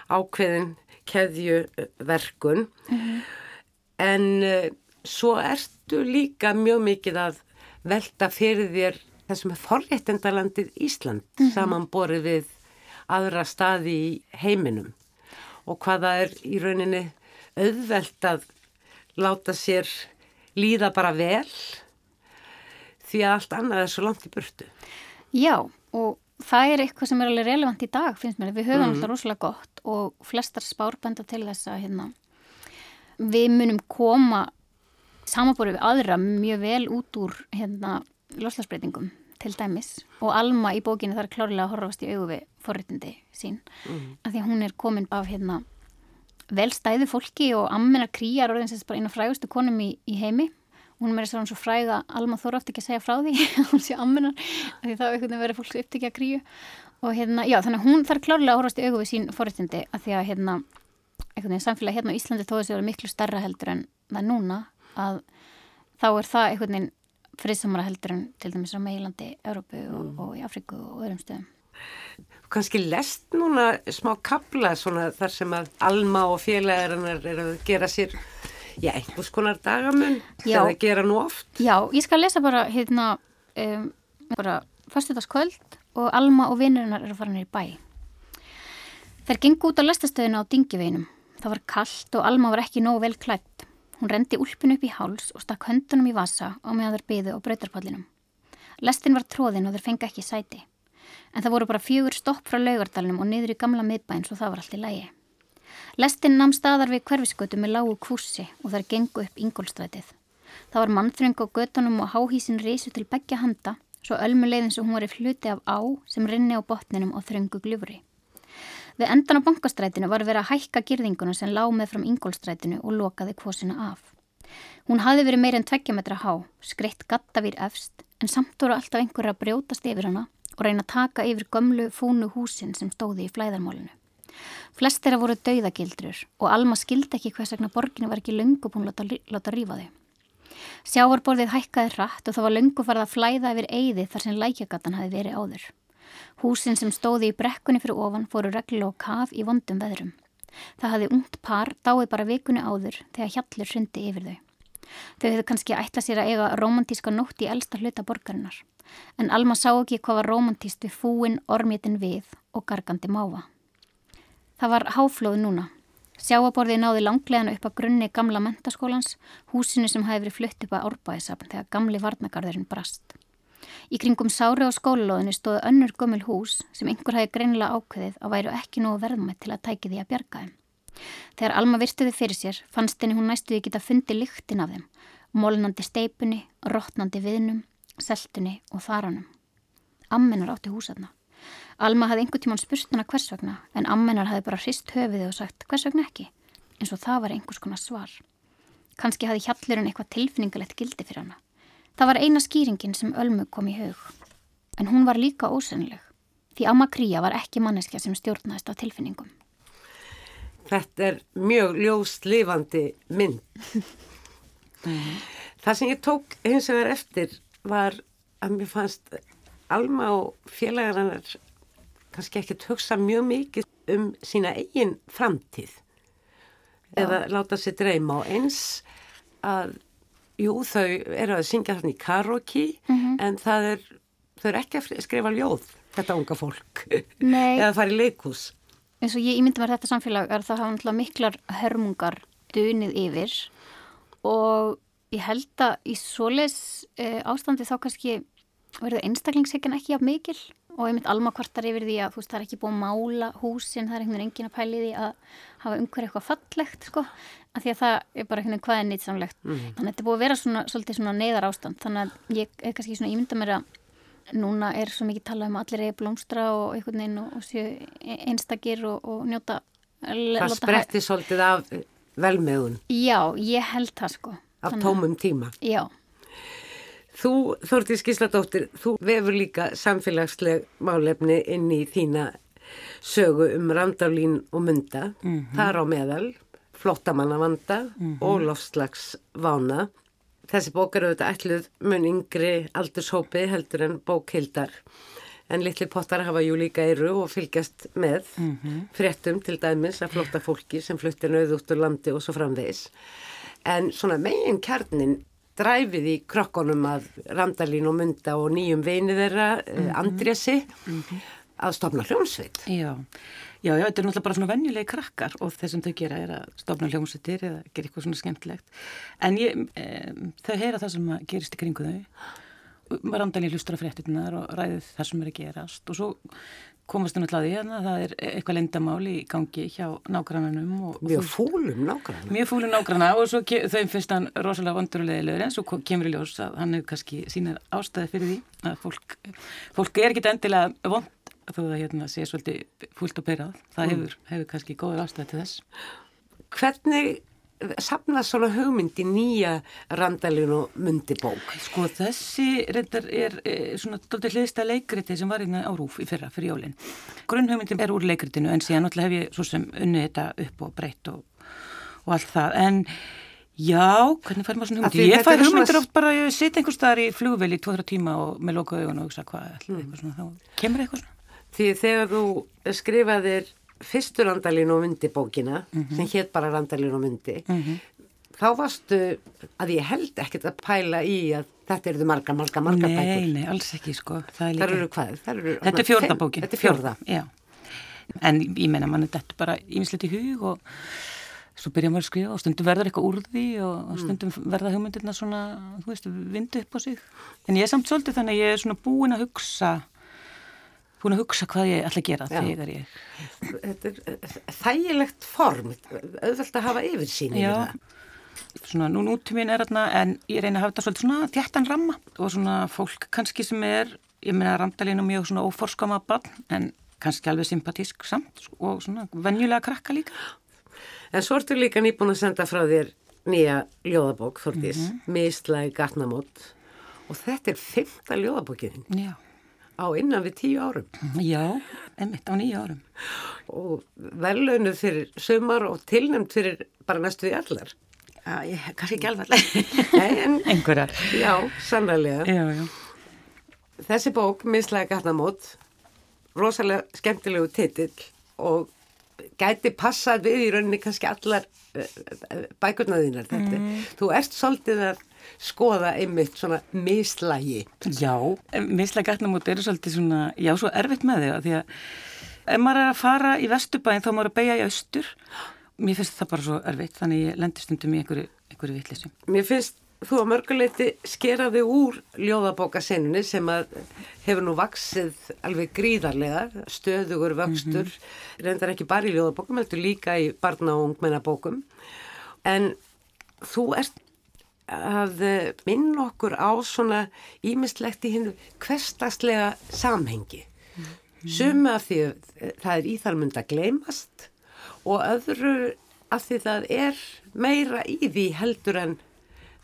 ákveðin keðjuverkun mm -hmm. en uh, svo ertu líka mjög mikið að velta fyrir þér þessum forréttendalandið Ísland mm -hmm. samanborið við aðra staði í heiminum og hvaða er í rauninni auðvelt að láta sér líða bara vel því að allt annað er svo langt í burtu. Já og það er eitthvað sem er alveg relevant í dag finnst mér. Við höfum mm. alltaf rosalega gott og flestar spárbænda til þess að hérna, við munum koma samanborið við aðra mjög vel út úr hérna, loslasbreytingum til dæmis. Og Alma í bókinu þarf klárlega að horfast í augu við forritindi sín mm. af því að hún er komin af hérna, velstæðu fólki og ammenar kríjar orðinsins bara einu frægustu konum í, í heimi. Hún er svona svo fræg að Alma þóra oft ekki að segja frá því hún sé ammenar því þá er verið fólk upptekja kríu. Og hérna, já, þannig að hún þarf klárlega að horfast í augu við sín forritindi af því að hérna, einhvern veginn samfélag hérna á Íslandi þó þessi verið miklu starra heldur en það núna að þá er það einhvern veginn friðsamara heldur en til dæmis á meilandi, Európu og, mm. og í Afriku og öðrum stöðum. Kanski lest núna smá kabla svona þar sem að Alma og félagarinnar er að gera sér já, einhvers konar dagamun það gera nú oft. Já, ég skal lesa bara hérna um, bara fyrstutaskvöld og Alma og vinnurinnar eru farinir í bæ. Þær gengur út á lestastöðinu á Dingiveinum. Það var kallt og Alma var ekki nógu vel klætt. Hún rendi úlpun upp í háls og stakk höndunum í vasa á meðan þær byðu á brautarpallinum. Lestin var tróðin og þeir fengi ekki sæti. En það voru bara fjögur stopp frá laugardalunum og niður í gamla miðbæn svo það var allt í lægi. Lestin namn staðar við hverfiskötu með lágu kússi og þær gengu upp yngolstrætið. Það var mannþröng á göttunum og háhísin reysu til begja handa svo ölmulegðin sem hún var í fluti af á sem rinni á botninum og þröngu gljúfri. Við endan á bankastrætinu var verið að hækka girðinguna sem lág með fram Ingólstrætinu og lokaði kvosina af. Hún hafi verið meir en tveggjametra há, skreitt gattavýr efst, en samt voru alltaf einhverja að brjótast yfir hana og reyna að taka yfir gömlu fúnu húsin sem stóði í flæðarmálinu. Flest þeirra voru dauðagildrur og Alma skildi ekki hvers vegna borginu var ekki löngupún láta, láta rífa þau. Sjávarborðið hækkaði hratt og það var löngu farið að flæða yfir eigði þar sem lækjagatan hafi verið áður. Húsin sem stóði í brekkunni fyrir ofan fóru reglulega á kaf í vondum veðrum. Það hafði ungt par dáið bara vikunni áður þegar hjallur hrundi yfir þau. Þau hefðu kannski ætla sér að eiga romantíska nótt í elsta hluta borgarinnar. En Alma sá ekki hvað var romantíst við fúin, ormjetin við og gargandi máfa. Það var háflóð núna. Sjáaborðið náði langlegana upp að grunni gamla mentaskólans, húsinu sem hafi verið flutt upp að árbæðisafn þegar gamli varnagarðurinn brast. Í kringum sári á skólalóðinu stóðu önnur gömul hús sem einhver hafi greinilega ákveðið að væru ekki nógu verðmætt til að tæki því að bjarga þeim. Þegar Alma virtuði fyrir sér fannst henni hún næstuði geta fundið lyktin af þeim, molnandi steipunni, rótnandi viðnum, seltunni og þaranum. Ammenar átti húsarna. Alma hafði einhver tíman spurt hana hvers vegna en ammenar hafði bara hrist höfiði og sagt hvers vegna ekki, eins og það var einhvers konar svar. Kanski hafði hjallurinn eitthvað tilfinningalegt gildi fyrir hana. Það var eina skýringin sem Ölmu kom í hug. En hún var líka ósennileg. Því Amma Kría var ekki manneskja sem stjórnaðist á tilfinningum. Þetta er mjög ljóst lifandi mynd. Það sem ég tók hins vegar eftir var að mér fannst Alma og félagarnar kannski ekkert hugsa mjög mikið um sína eigin framtíð. Já. Eða láta sér dreyma og eins að Jú, þau eru að syngja þarna í karaoke mm -hmm. en það er, þau eru ekki að skrifa ljóð, þetta unga fólk, eða fara í leikús. En svo ég ímyndi mér þetta samfélag er það hafa miklar hörmungar dunið yfir og ég held að í svoleis e, ástandi þá kannski verður einstaklingssekjan ekki af mikil og mynd alma kvartar yfir því að þú veist það er ekki búið að mála húsin, það er einhvern veginn engin að pæli því að hafa umhverju eitthvað fallegt sko. Af því að það er bara einhvern veginn hvað er nýtsamlegt mm. þannig að þetta er búið að vera svona, svolítið svona neyðar ástand þannig að ég er kannski svona ímynda mér að núna er svo mikið talað um að allir eigi blómstra og einhvern veginn og, og séu e- einstakir og, og njóta Það spretti svolítið af velmegun, Já, ég held það sko. Af að- tómum tíma. Já, Þú, Þórtís Gísladóttir, þú vefur líka samfélagsleg málefni inn í þína sögu um randálín og munda. Þar á meðal, flottamannavanda og lofslags vána. Þessi bók er auðvitað ætluð mun yngri aldurshópi heldur en bókhildar. En litli pottar hafa jú líka eiru og fylgjast með fréttum til dæmis af flotta fólki sem fluttir nöð út úr landi og svo framvegis. En svona megin kjarnin dræfið í krokkunum að Randalín og Munda og nýjum vini þeirra, mm Andrési, að stopna hljómsveit. Já, já, já, þetta er náttúrulega bara svona venjulegi krakkar og það sem þau gera er að stofna hljómsveitir eða gera eitthvað svona skemmtilegt. En ég, e, þau heyra það sem gerist í kringu þau. Randalín hlustur á fréttinnar og ræðið það sem er að gerast og svo komast þau náttúrulega því að það er eitthvað lendamál í gangi hjá nágrannanum. Mjög fúlum nákvæmlega. Mjög fúlum nágranna og svo þau finnst hann rosalega vondurulegilegur en svo kemur í ljós að hann hefur kannski sínar ástæði fyrir því að fólk, fólk er ekki endilega vond þó að hérna sé svolítið fúlt og perað. Það Mm. hefur, hefur kannski góður ástæði til þess. Hvernig sapna svona hugmynd í nýja Randalín og Mundi bók? Sko þessi reyndar er e, svona doldið hliðsta leikriti sem var hérna á Rúf í fyrra fyrir jólinn. Grunnhugmyndin er úr leikritinu en síðan náttúrulega hef ég svo sem unni þetta upp og breytt og, og allt það. En já, hvernig fær maður svona hugmyndir? Ég fær eru svona- hugmyndir oft bara, ég siti einhvers staðar í flugvel í 2-3 tíma og með lokaðu og hugsa hvað, mm. eitthvað svona, þá kemur eitthvað svona. Því þegar þú skrifaðir fyrstu Randalín og Mundi bókina, sem hétt bara Randalín og Mundi, þá varstu að ég held ekkert að pæla í að þetta eru marga, marga, marga Nei, bækur. nei, alls ekki sko. Er líka... eru eru Þetta er fimm- bókin. Þetta er fjórða. Já. En ég meina, mann er þetta bara ímislegt í hug og svo byrja maður að skrifa og stundum verður eitthvað úr því og stundum verða hugmyndirna svona, þú veist, vindu upp á sig. En ég er samt svolítið þannig að ég er svona búin að hugsa, búin að hugsa hvað ég ætla að gera Já. þegar ég... Þetta er eh, þægilegt form, auðvelt að hafa yfirsýn yfir það. svona nú nútíminn er þarna en ég reyna að hafa þetta svolítið svona þjættan ramma og svona fólk kannski sem er, ég meina Randalín og mjög svona óforskama barn en kannski alveg sympatísk samt og svona venjulega krakka líka. En svo ertu líka nýbúin að senda frá þér nýja ljóðabók, Þordís, mm Mhm. Mislæg Gatnamót og þetta er fymta ljóðabókin Já. Á innan við tíu árum Já, einmitt á nýja árum. og velaunuð fyrir sumar og tilnæmt fyrir bara næstu því allar. Já, ég, kannski ekki en, Einhverjar. já, sannlega. Já, já. Þessi bók, Mislæg Gatnamót, rosalega skemmtilegu titill og gæti passað við í rauninni kannski allar uh, bækurna þínar þetta. Mm. Þú ert svolítið að skoða einmitt svona mislægi. Já, mislega gatnamót eru svolítið svona, já, svo erfitt með þau því að ef maður er að fara í vestubæin þá er maður að beigja í austur. Mér finnst það bara svo erfitt, þannig ég lendir stundum í einhverju, einhverju vittlisum. Mér finnst þú að mörguleiti skeraði úr ljóðabókasenunni sem að hefur nú vaksið alveg gríðarlega, stöðugur vöxtur, reyndar ekki bara í ljóðabókum, heldur líka í barna og ungmennabókum. En þú ert að eh, minna okkur á svona ímislegt í hennu hverstaslega samhengi. Suma af því eh, það er íþalmund að gleymast og öðru af því það er meira í því heldur en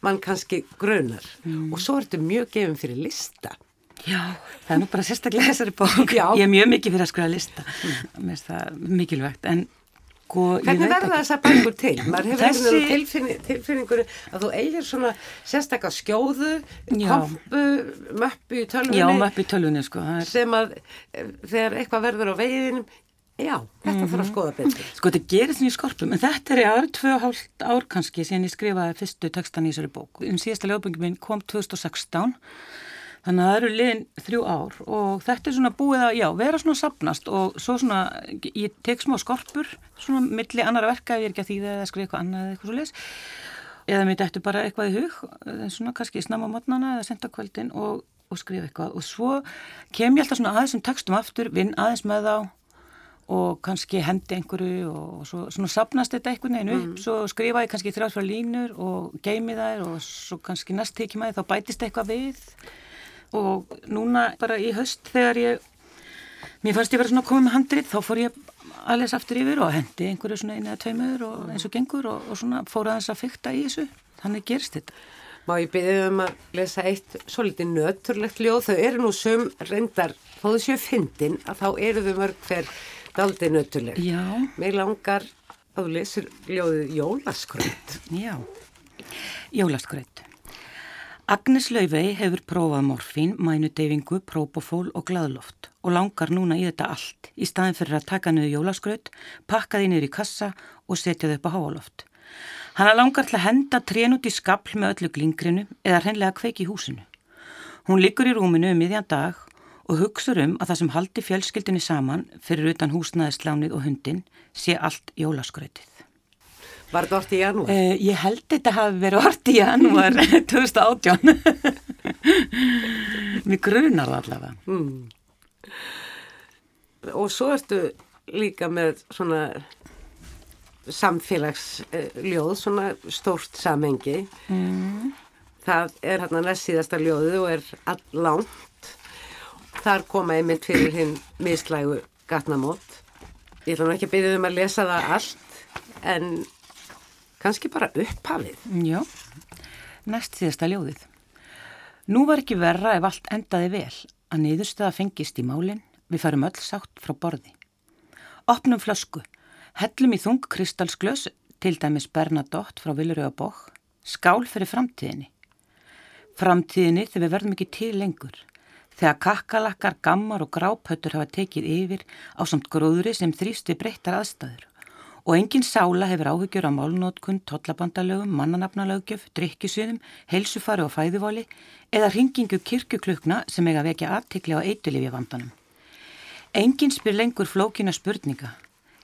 mann kannski grönar og svo ertu mjög gefin fyrir lista. Já, það er nú bara sérstaklega þessari bók. Já. Ég er mjög mikið fyrir að skrifa lista. Mér finnst það mikilvægt, en sko, Hvernig verða ekki. þessar bækur til? Maður hefur Þessi- Þessi... tilfinning, tilfinningur að þú eigir svona sérstakka skjóðu, kompu, möppu í tölvunni Já, upp í tölvunni, sko. Er... sem að eh, þegar eitthvað verður á veginum, já, þetta þarf að skoða betur. Sko, þetta gerist nýju skorpum, en þetta er í ár, tvö hálft ár kannski, síðan ég skrifaði fyrstu textan í þessari bók. Um síðasta ljóðböngi minn kom 2016, þannig að það eru liðin þrjú ár og þetta er svona búið að, já, vera svona sapnast og svo svona, ég tek smá skorpur, svona milli annara verka ég er ekki að þýða eða skrifa eitthvað annað eða eitthvað svo leis. Eða mér dættu bara eitthvað í hug, eh, svona kannski snemma mótnana eða senda kvöldin og, og skrifa eitthvað. Og svo kem ég alltaf svona aðeins sem textum aftur, vinn aðeins með þá og kannski hendi einhverju og svo, svona sapnast þetta einhvern veginn upp, svo skrifa ég kannski þrjárfra línur og geimi þær og svo kannski næst tekið maður þá bætist eitthvað við og núna bara í höst þegar ég, mér fannst ég verið svona að koma með handrið, þá fór ég að lesa aftur yfir og hendi einhverju svona einu eða tveimur og eins og gengur og, og svona fór aðeins að fykta í þessu, þannig gerist þetta. Má ég byrja um að lesa eitt svolítið nöturlegt ljóð, þau eru nú sum reyndar, þó þau séu fyndin að þá eru þau mörg hver daldi nöturleg. Já. Mér langar að þú lesir ljóðið Jólaskraut. Já, Jólaskraut. Agnes Laufey hefur prófað morfín, mænudeyfingu, próbofól og gladloft og langar núna í þetta allt í staðin fyrir að taka niður jólaskraut, pakka því niður í kassa og setja þau upp á háaloft. Hanna langar til að henda trén út í skapl með öllu glingrinu eða hreinlega kveiki í húsinu. Hún liggur í rúminu um miðjan dag og hugsaður um að það sem haldi fjölskyldinni saman fyrir utan húsnaðislánið og hundin sé allt jólaskrautið. Var þetta orðið í janúar? Uh, ég held þetta hafi verið orðið í janúar 2018. Mér grunar það allavega. Mm. Og svo ertu líka með svona samfélagsljóð, svona stórt samengi. Mm. Það er hérna næst síðasta ljóðu og er allangt. Þar koma einmitt fyrir hinn mislægu gatnamót. Ég ætla nú ekki að byrja um að lesa það allt, en kannski bara upphafið. Já, næst síðasta ljóðið. Nú var ekki verra ef allt endaði vel að niðurstöða fengist í málinn, við farum öll sátt frá borði. Opnum flösku, hellum í þung kristalsglös, til dæmis Bernadotte frá Viluröga bók, skál fyrir framtíðinni. Framtíðinni þegar við verðum ekki til lengur, þegar kakkalakkar, gammar og grápötur hafa tekið yfir á samt gróðri sem þrýst við breyttar aðstæður og engin sála hefur áhyggjur á málnótkun, tollabandalögum, mannanafnalögjöf, drikkjusviðum, heilsufari og fæðuvóli eða ringingu kirkuklukna sem eiga vekja aðtikli á eitulífi vandanum. Engin spyr lengur flókina spurninga.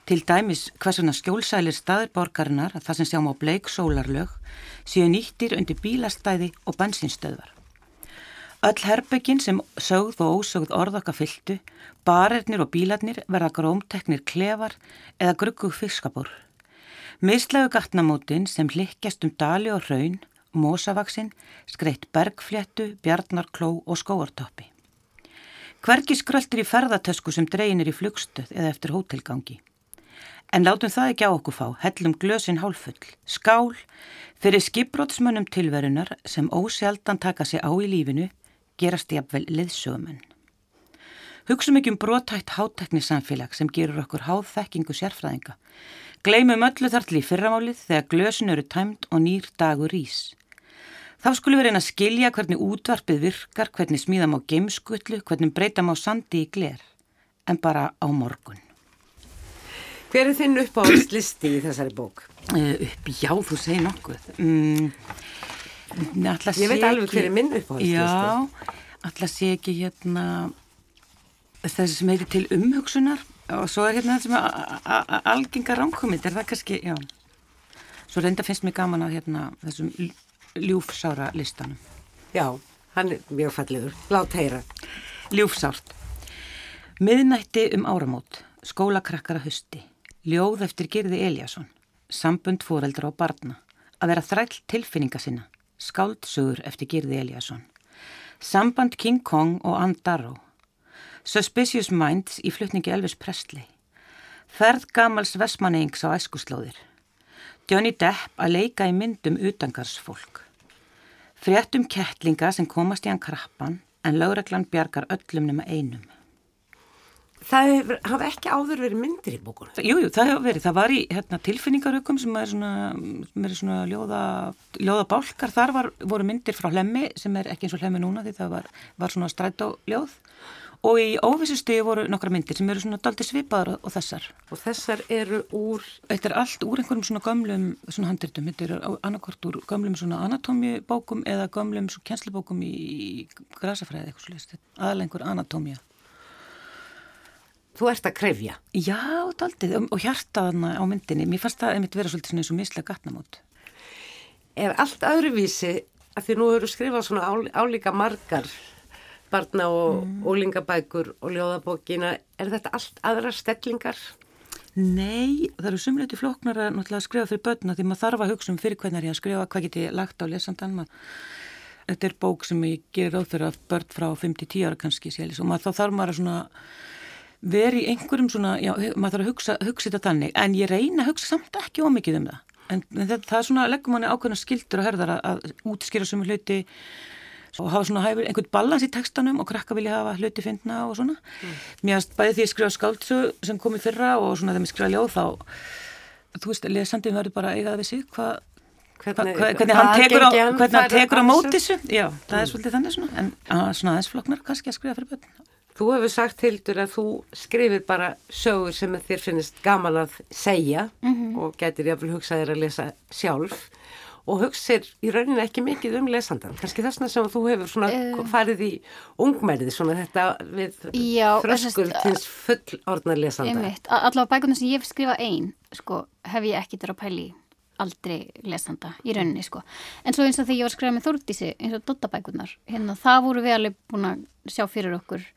Til dæmis hversuna skjólsælir staðurborgarinnar að það sem sjáum á bleik sólarlög séu nýttir undir bílastæði og bensinstöðvar. Öll herbyggin sem sögð og ósögð orðaka fyltu, barernir og bílarnir verða grómteknir klefar eða gruggug fiskabúr. Mislegu gatnamótin sem likjast um dali og raun, mósavaksinn, skreitt bergfléttu, bjarnarkló og skóartoppi. Hvergi skröldur í ferðartösku sem dreginir í flugstöð eða eftir hótelgangi. En látum það ekki á okkur fá, hellum glösin hálfull, skál, fyrir skipbrótsmönnum tilverunar sem ósjaldan taka sig á í lífinu gerast jafnvel liðsögumenn. Hugsum ekki um brotætt háteknisamfélag sem gerur okkur háþekkingu sérfræðinga. Gleimum öllu þar til í fyrramálið þegar glösin eru tæmt og nýr dagur ís. Þá skulum við reyna að skilja hvernig útvarpið virkar, hvernig smíðam á geimskutlu, hvernig breytam á sandi í gler, en bara á morgun. Hver er þinn uppáhaldslisti í þessari bók? Uh, upp, já, þú segir nokkuð. Mm, Ég veit alveg hver er minn uppáhaldslisti. Já, alltaf sé ekki hérna þessi sem heitir til umhugsunar og svo er hérna það sem algengar ránkomind, er það kannski, já. Svo reynda finnst mér gaman að hérna þessum ljúfsára listanum. Já, hann er mjög falliður. Lát heyra. Ljúfsárt. Miðnætti um áramót, skólakrakkara husti, ljóð eftir Girði Eliasson, sambund fóreldra og barna, að vera þræll tilfinninga sinna, skáldsögur eftir Girði Eliasson, samband King Kong og Ann Darrow, Suspicious Minds í flutningi Elvis Presley, ferð gamals Vestmanneings á æskuslóðir, Johnny Depp að leika í myndum utangarsfólk, fréttum kettlinga sem komast í hann krappan en lögreglan bjargar öllum nema einum. Það hefur, hafa ekki áður verið myndir í bókunum? Jújú, jú, það hefur verið. Það var í hérna, tilfinningarökum sem er svona, sem er svona ljóða, ljóða bálkar. Þar var, voru myndir frá hlemmi sem er ekki eins og hlemmi núna því það var, var svona strætóljóð og í óvissustíði voru nokkra myndir sem eru svona daldi svipaðar og þessar. Og þessar eru úr? Þetta er allt úr einhverjum svona gamlum svona handritum. Þetta eru annarkort úr gamlum svona anatómibókum eða gamlum svona kjenslubókum í grasafræði eitthvað slúst. Einhver anatómia. Þú ert að krefja? Já, daldið og hjartaðna á myndinni. Mér fannst það einmitt vera svolítið eins og mislega gatnamót. Er allt öðruvísi að því nú eru skrifað svona ál, álíka margar barna og mm. ólingabækur og ljóðabókina. Er þetta allt aðra stellingar? Nei, það eru sumleiti floknar að náttúrulega skrifa fyrir börna því maður þarf að hugsa um fyrir hvernig er ég að skrifa, hvað get ég lagt á lesandan maður þetta er bók sem ég gerir fyrir að börn frá 5-10 ára kannski sélis og maður, þá þarf maður að svona vera í einhverjum svona, já, maður þarf að hugsa, hugsa þetta þannig, en ég reyna að hugsa samt ekki ómikið um það, en, en það, það er svona leggum manni ákveðna skildur og herðar að, að útskýra sem hluti og hafa svona hæfur, einhvern balans í textanum og krakka vilja hafa hluti fyndna og svona. Mm. mér finnst bæði því að skrifa skáltsu sem kom í fyrra og svona þegar mér skrifa ljóð þá þú veist, lesandin verður bara eigað við sig hvað Hvernig, hvernig, hvernig hann tekur á, hvernig hann tekur á móti þessu. Já, það er svolítið þannig svona en svona aðeins floknar kannski að skrifa fyrir börn Þú hefur sagt Hildur að þú skrifir bara sögur sem þér finnist gaman að segja mm -hmm. og getur jáfnvel hugsaðir að lesa sjálf og hugsir í rauninni ekki mikið um lesandan kannski þessna sem þú hefur svona uh, farið í ungmærið svona þetta við þröskur til full orðnar lesanda. Allavega bækundum sem ég hef skrifað einn sko, hef ég ekki þurra pæli aldrei lesanda í rauninni sko. En svo eins og þegar ég var að skrifa með Þórtísi eins og Dottabækunar, hérna það voru við alveg búin að sjá fyrir okkur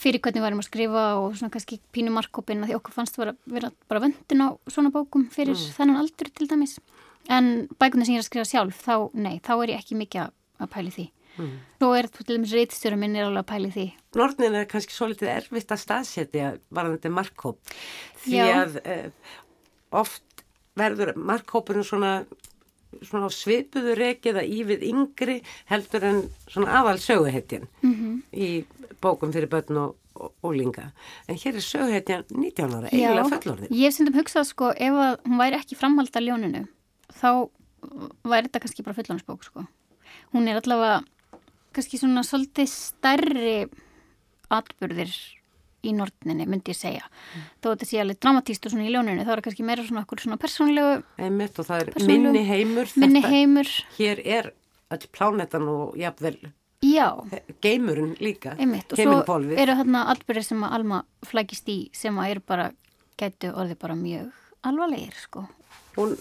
fyrir hvernig við varum að skrifa og svona kannski pínu markkópin að því okkur fannst að vera bara vöndin á svona bókum fyrir mm. þennan aldur til dæmis. En bækunar sem ég er að skrifa sjálf, þá, nei, þá er ég ekki mikið að pæli því. Mm. Svo er þú til dæmis reytstjórum minn er alveg að pæli því. Nortnin er kannski svo litið erfitt að staðsetja varðandi markkóp því Já. að uh, oft verður markhópurinn svona, svona svipuður rekið að ívið yngri heldur en svona aðal söguhetjan mm -hmm. í bókum fyrir börn og ólinga. En hér er söguhetjan 19 ára, eiginlega fullorðin. Ég hef sundum hugsað sko ef hún væri ekki framhald að ljóninu þá væri þetta kannski bara fullorðinsbók sko. Hún er allavega kannski svona svolítið stærri atbyrðir í nortninni, myndi ég segja. Mm. þó þetta sé alveg dramatíst og svona í ljóninu þá er kannski meira svona okkur svona persónlegu Einmitt og það er minni heimur minni heimur. Hér er all plánetan og jafnvel Já. geimurinn líka Einmitt, og svo eru þarna albyrðir sem að Alma flækist í sem að eru bara gætu orðið bara mjög alvarlegir sko. Hún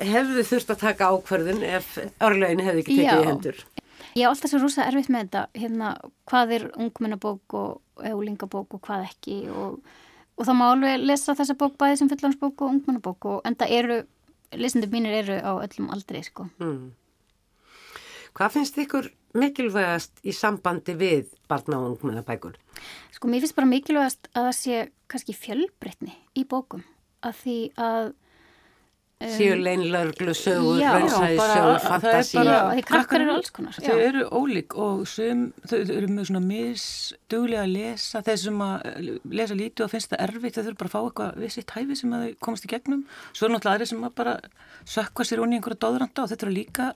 hefðu þurft að taka ákverðin ef örlegin hefði ekki tekið í hendur Ég á alltaf svo rosa erfitt með þetta, hérna, hvað er ungmennabók og eulingabók og hvað ekki og, og þá má alveg lesa þessa bók bæði sem fullansbók og ungmennabók og enda eru, lesendur mínir eru á öllum aldrei, sko. Mm. Hvað finnst ykkur mikilvægast í sambandi við barna og ungmennabækur? Sko, mér finnst bara mikilvægast að það sé kannski fjölbreytni í bókum, að því að síu leinlörglu sögur, raunsæði sögur, fantasi því krakkar eru alls konar þau eru ólík og sum, þau eru mjög svona misduglega að lesa. Þeir sem að eh, lesa lítið og finnst það erfitt þau þurfa bara að fá eitthvað við sitt hæfi sem að þau komast í gegnum. Svo er náttúrulega aðri sem að bara sökka sér onni einhverja dóðranda og þetta eru líka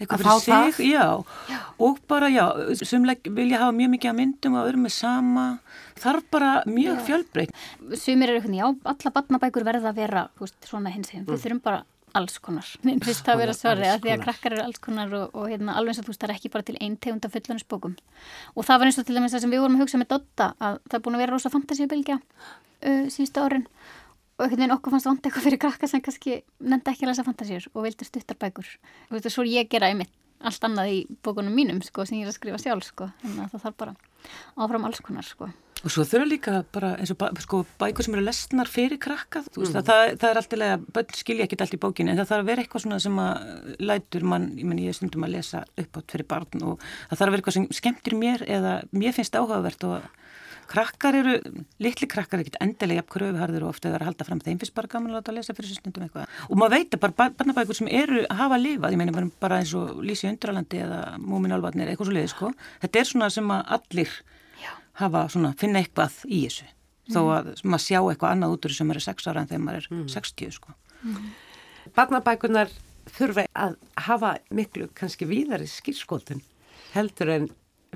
eitthvað fyrir sig já. Já. og bara já, sumleik vilja hafa mjög mikið að myndum og öðrum með sama. Þarf bara mjög fjölbreytt. Sumir eru eitthvað, já, alla barnabækur verða að vera veist, svona hins mm. við þurfum bara alls konar, mér finnst það að vera svarri að því að krakkar eru alls konar og, og hérna, alveg eins og þú veist, það er ekki bara til einn tegund af fullunusbókum og það var eins og til dæmis það sem við vorum að hugsa með Dotta að það er búin að vera rosa fantasíubilgja uh, síðustu árin og einhvern veginn okkur fannst vant eitthvað fyrir krakka sem kannski nefndi ekki að lesa fantasíur og vildi stuttar bækur. Og þetta er svo ég gera einmitt allt annað í bókunum mínum sko sem ég er að skrifa sjálf sko. Þannig að það þarf bara áfram alls konar sko. Og svo þurfa líka bara eins og sko, bækur sem eru lesnar fyrir krakka mm. veist, það, það er alltaf að bönn skilja ekki allt í bókinu en það þarf að vera eitthvað sem að lætur mann, ég menn ég stundum að lesa upp átt fyrir barn og það þarf að vera eitthvað sem skemmtir mér eða mér finnst áhugavert og krakkar eru, litli krakkar er ekkit endilega jafn kröfuharður og ofta það er að halda fram. Þeim finnst bara gaman að láta að lesa fyrir stundum eitthvað. Og maður veit að bara barnabækur sem eru að hafa að lifa, ég meina bara eins og Lísi Undralandi eða Múmin Alvarnir eitthvað svo leiði sko, þetta er svona sem að allir hafa svona, finna eitthvað í þessu, mm. þó að maður sjá eitthvað annað út úr sem eru 6 ára en þegar maður er mm. 60 sko. Mm. Barnabækunar þurfa að hafa miklu kannski víðari skýrskótun heldur en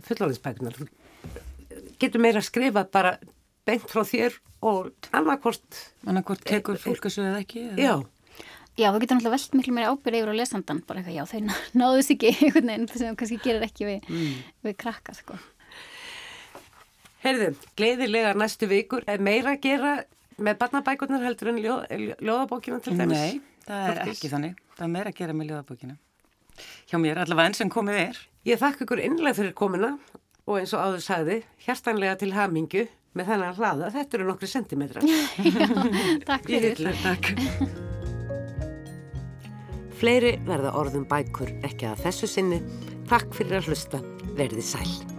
fullóðinsbækunar getur meira að skrifa bara beint frá þér og annarkort annarkort tekur fólk þessu eða ekki eða? já Já, þú getur náttúrulega veld miklu meira ábyrð yfir á lesandan, bara eitthvað, já, þau náðu þess ekki einhvern veginn, það kannski gerir ekki við, mm. við krakka, sko. Herðu, gleiðilega næstu vikur, er meira að gera með barnabækurnar heldur en ljó, ljóðabókina til dæmis? Nei, það er Fólkis. ekki þannig, það er meira að gera með ljóðabókina. Hjá mér, allavega enn sem komið er. Ég þakka ykkur innlega fyrir komina og eins og áður sagði, hjertanlega til hamingu með þennan hlaða. Þetta eru nokkru sentimetrar. Takk fyrir. Takk. Fleiri verða orðum bækur ekki að þessu sinni. Takk fyrir að hlusta. Verði sæl.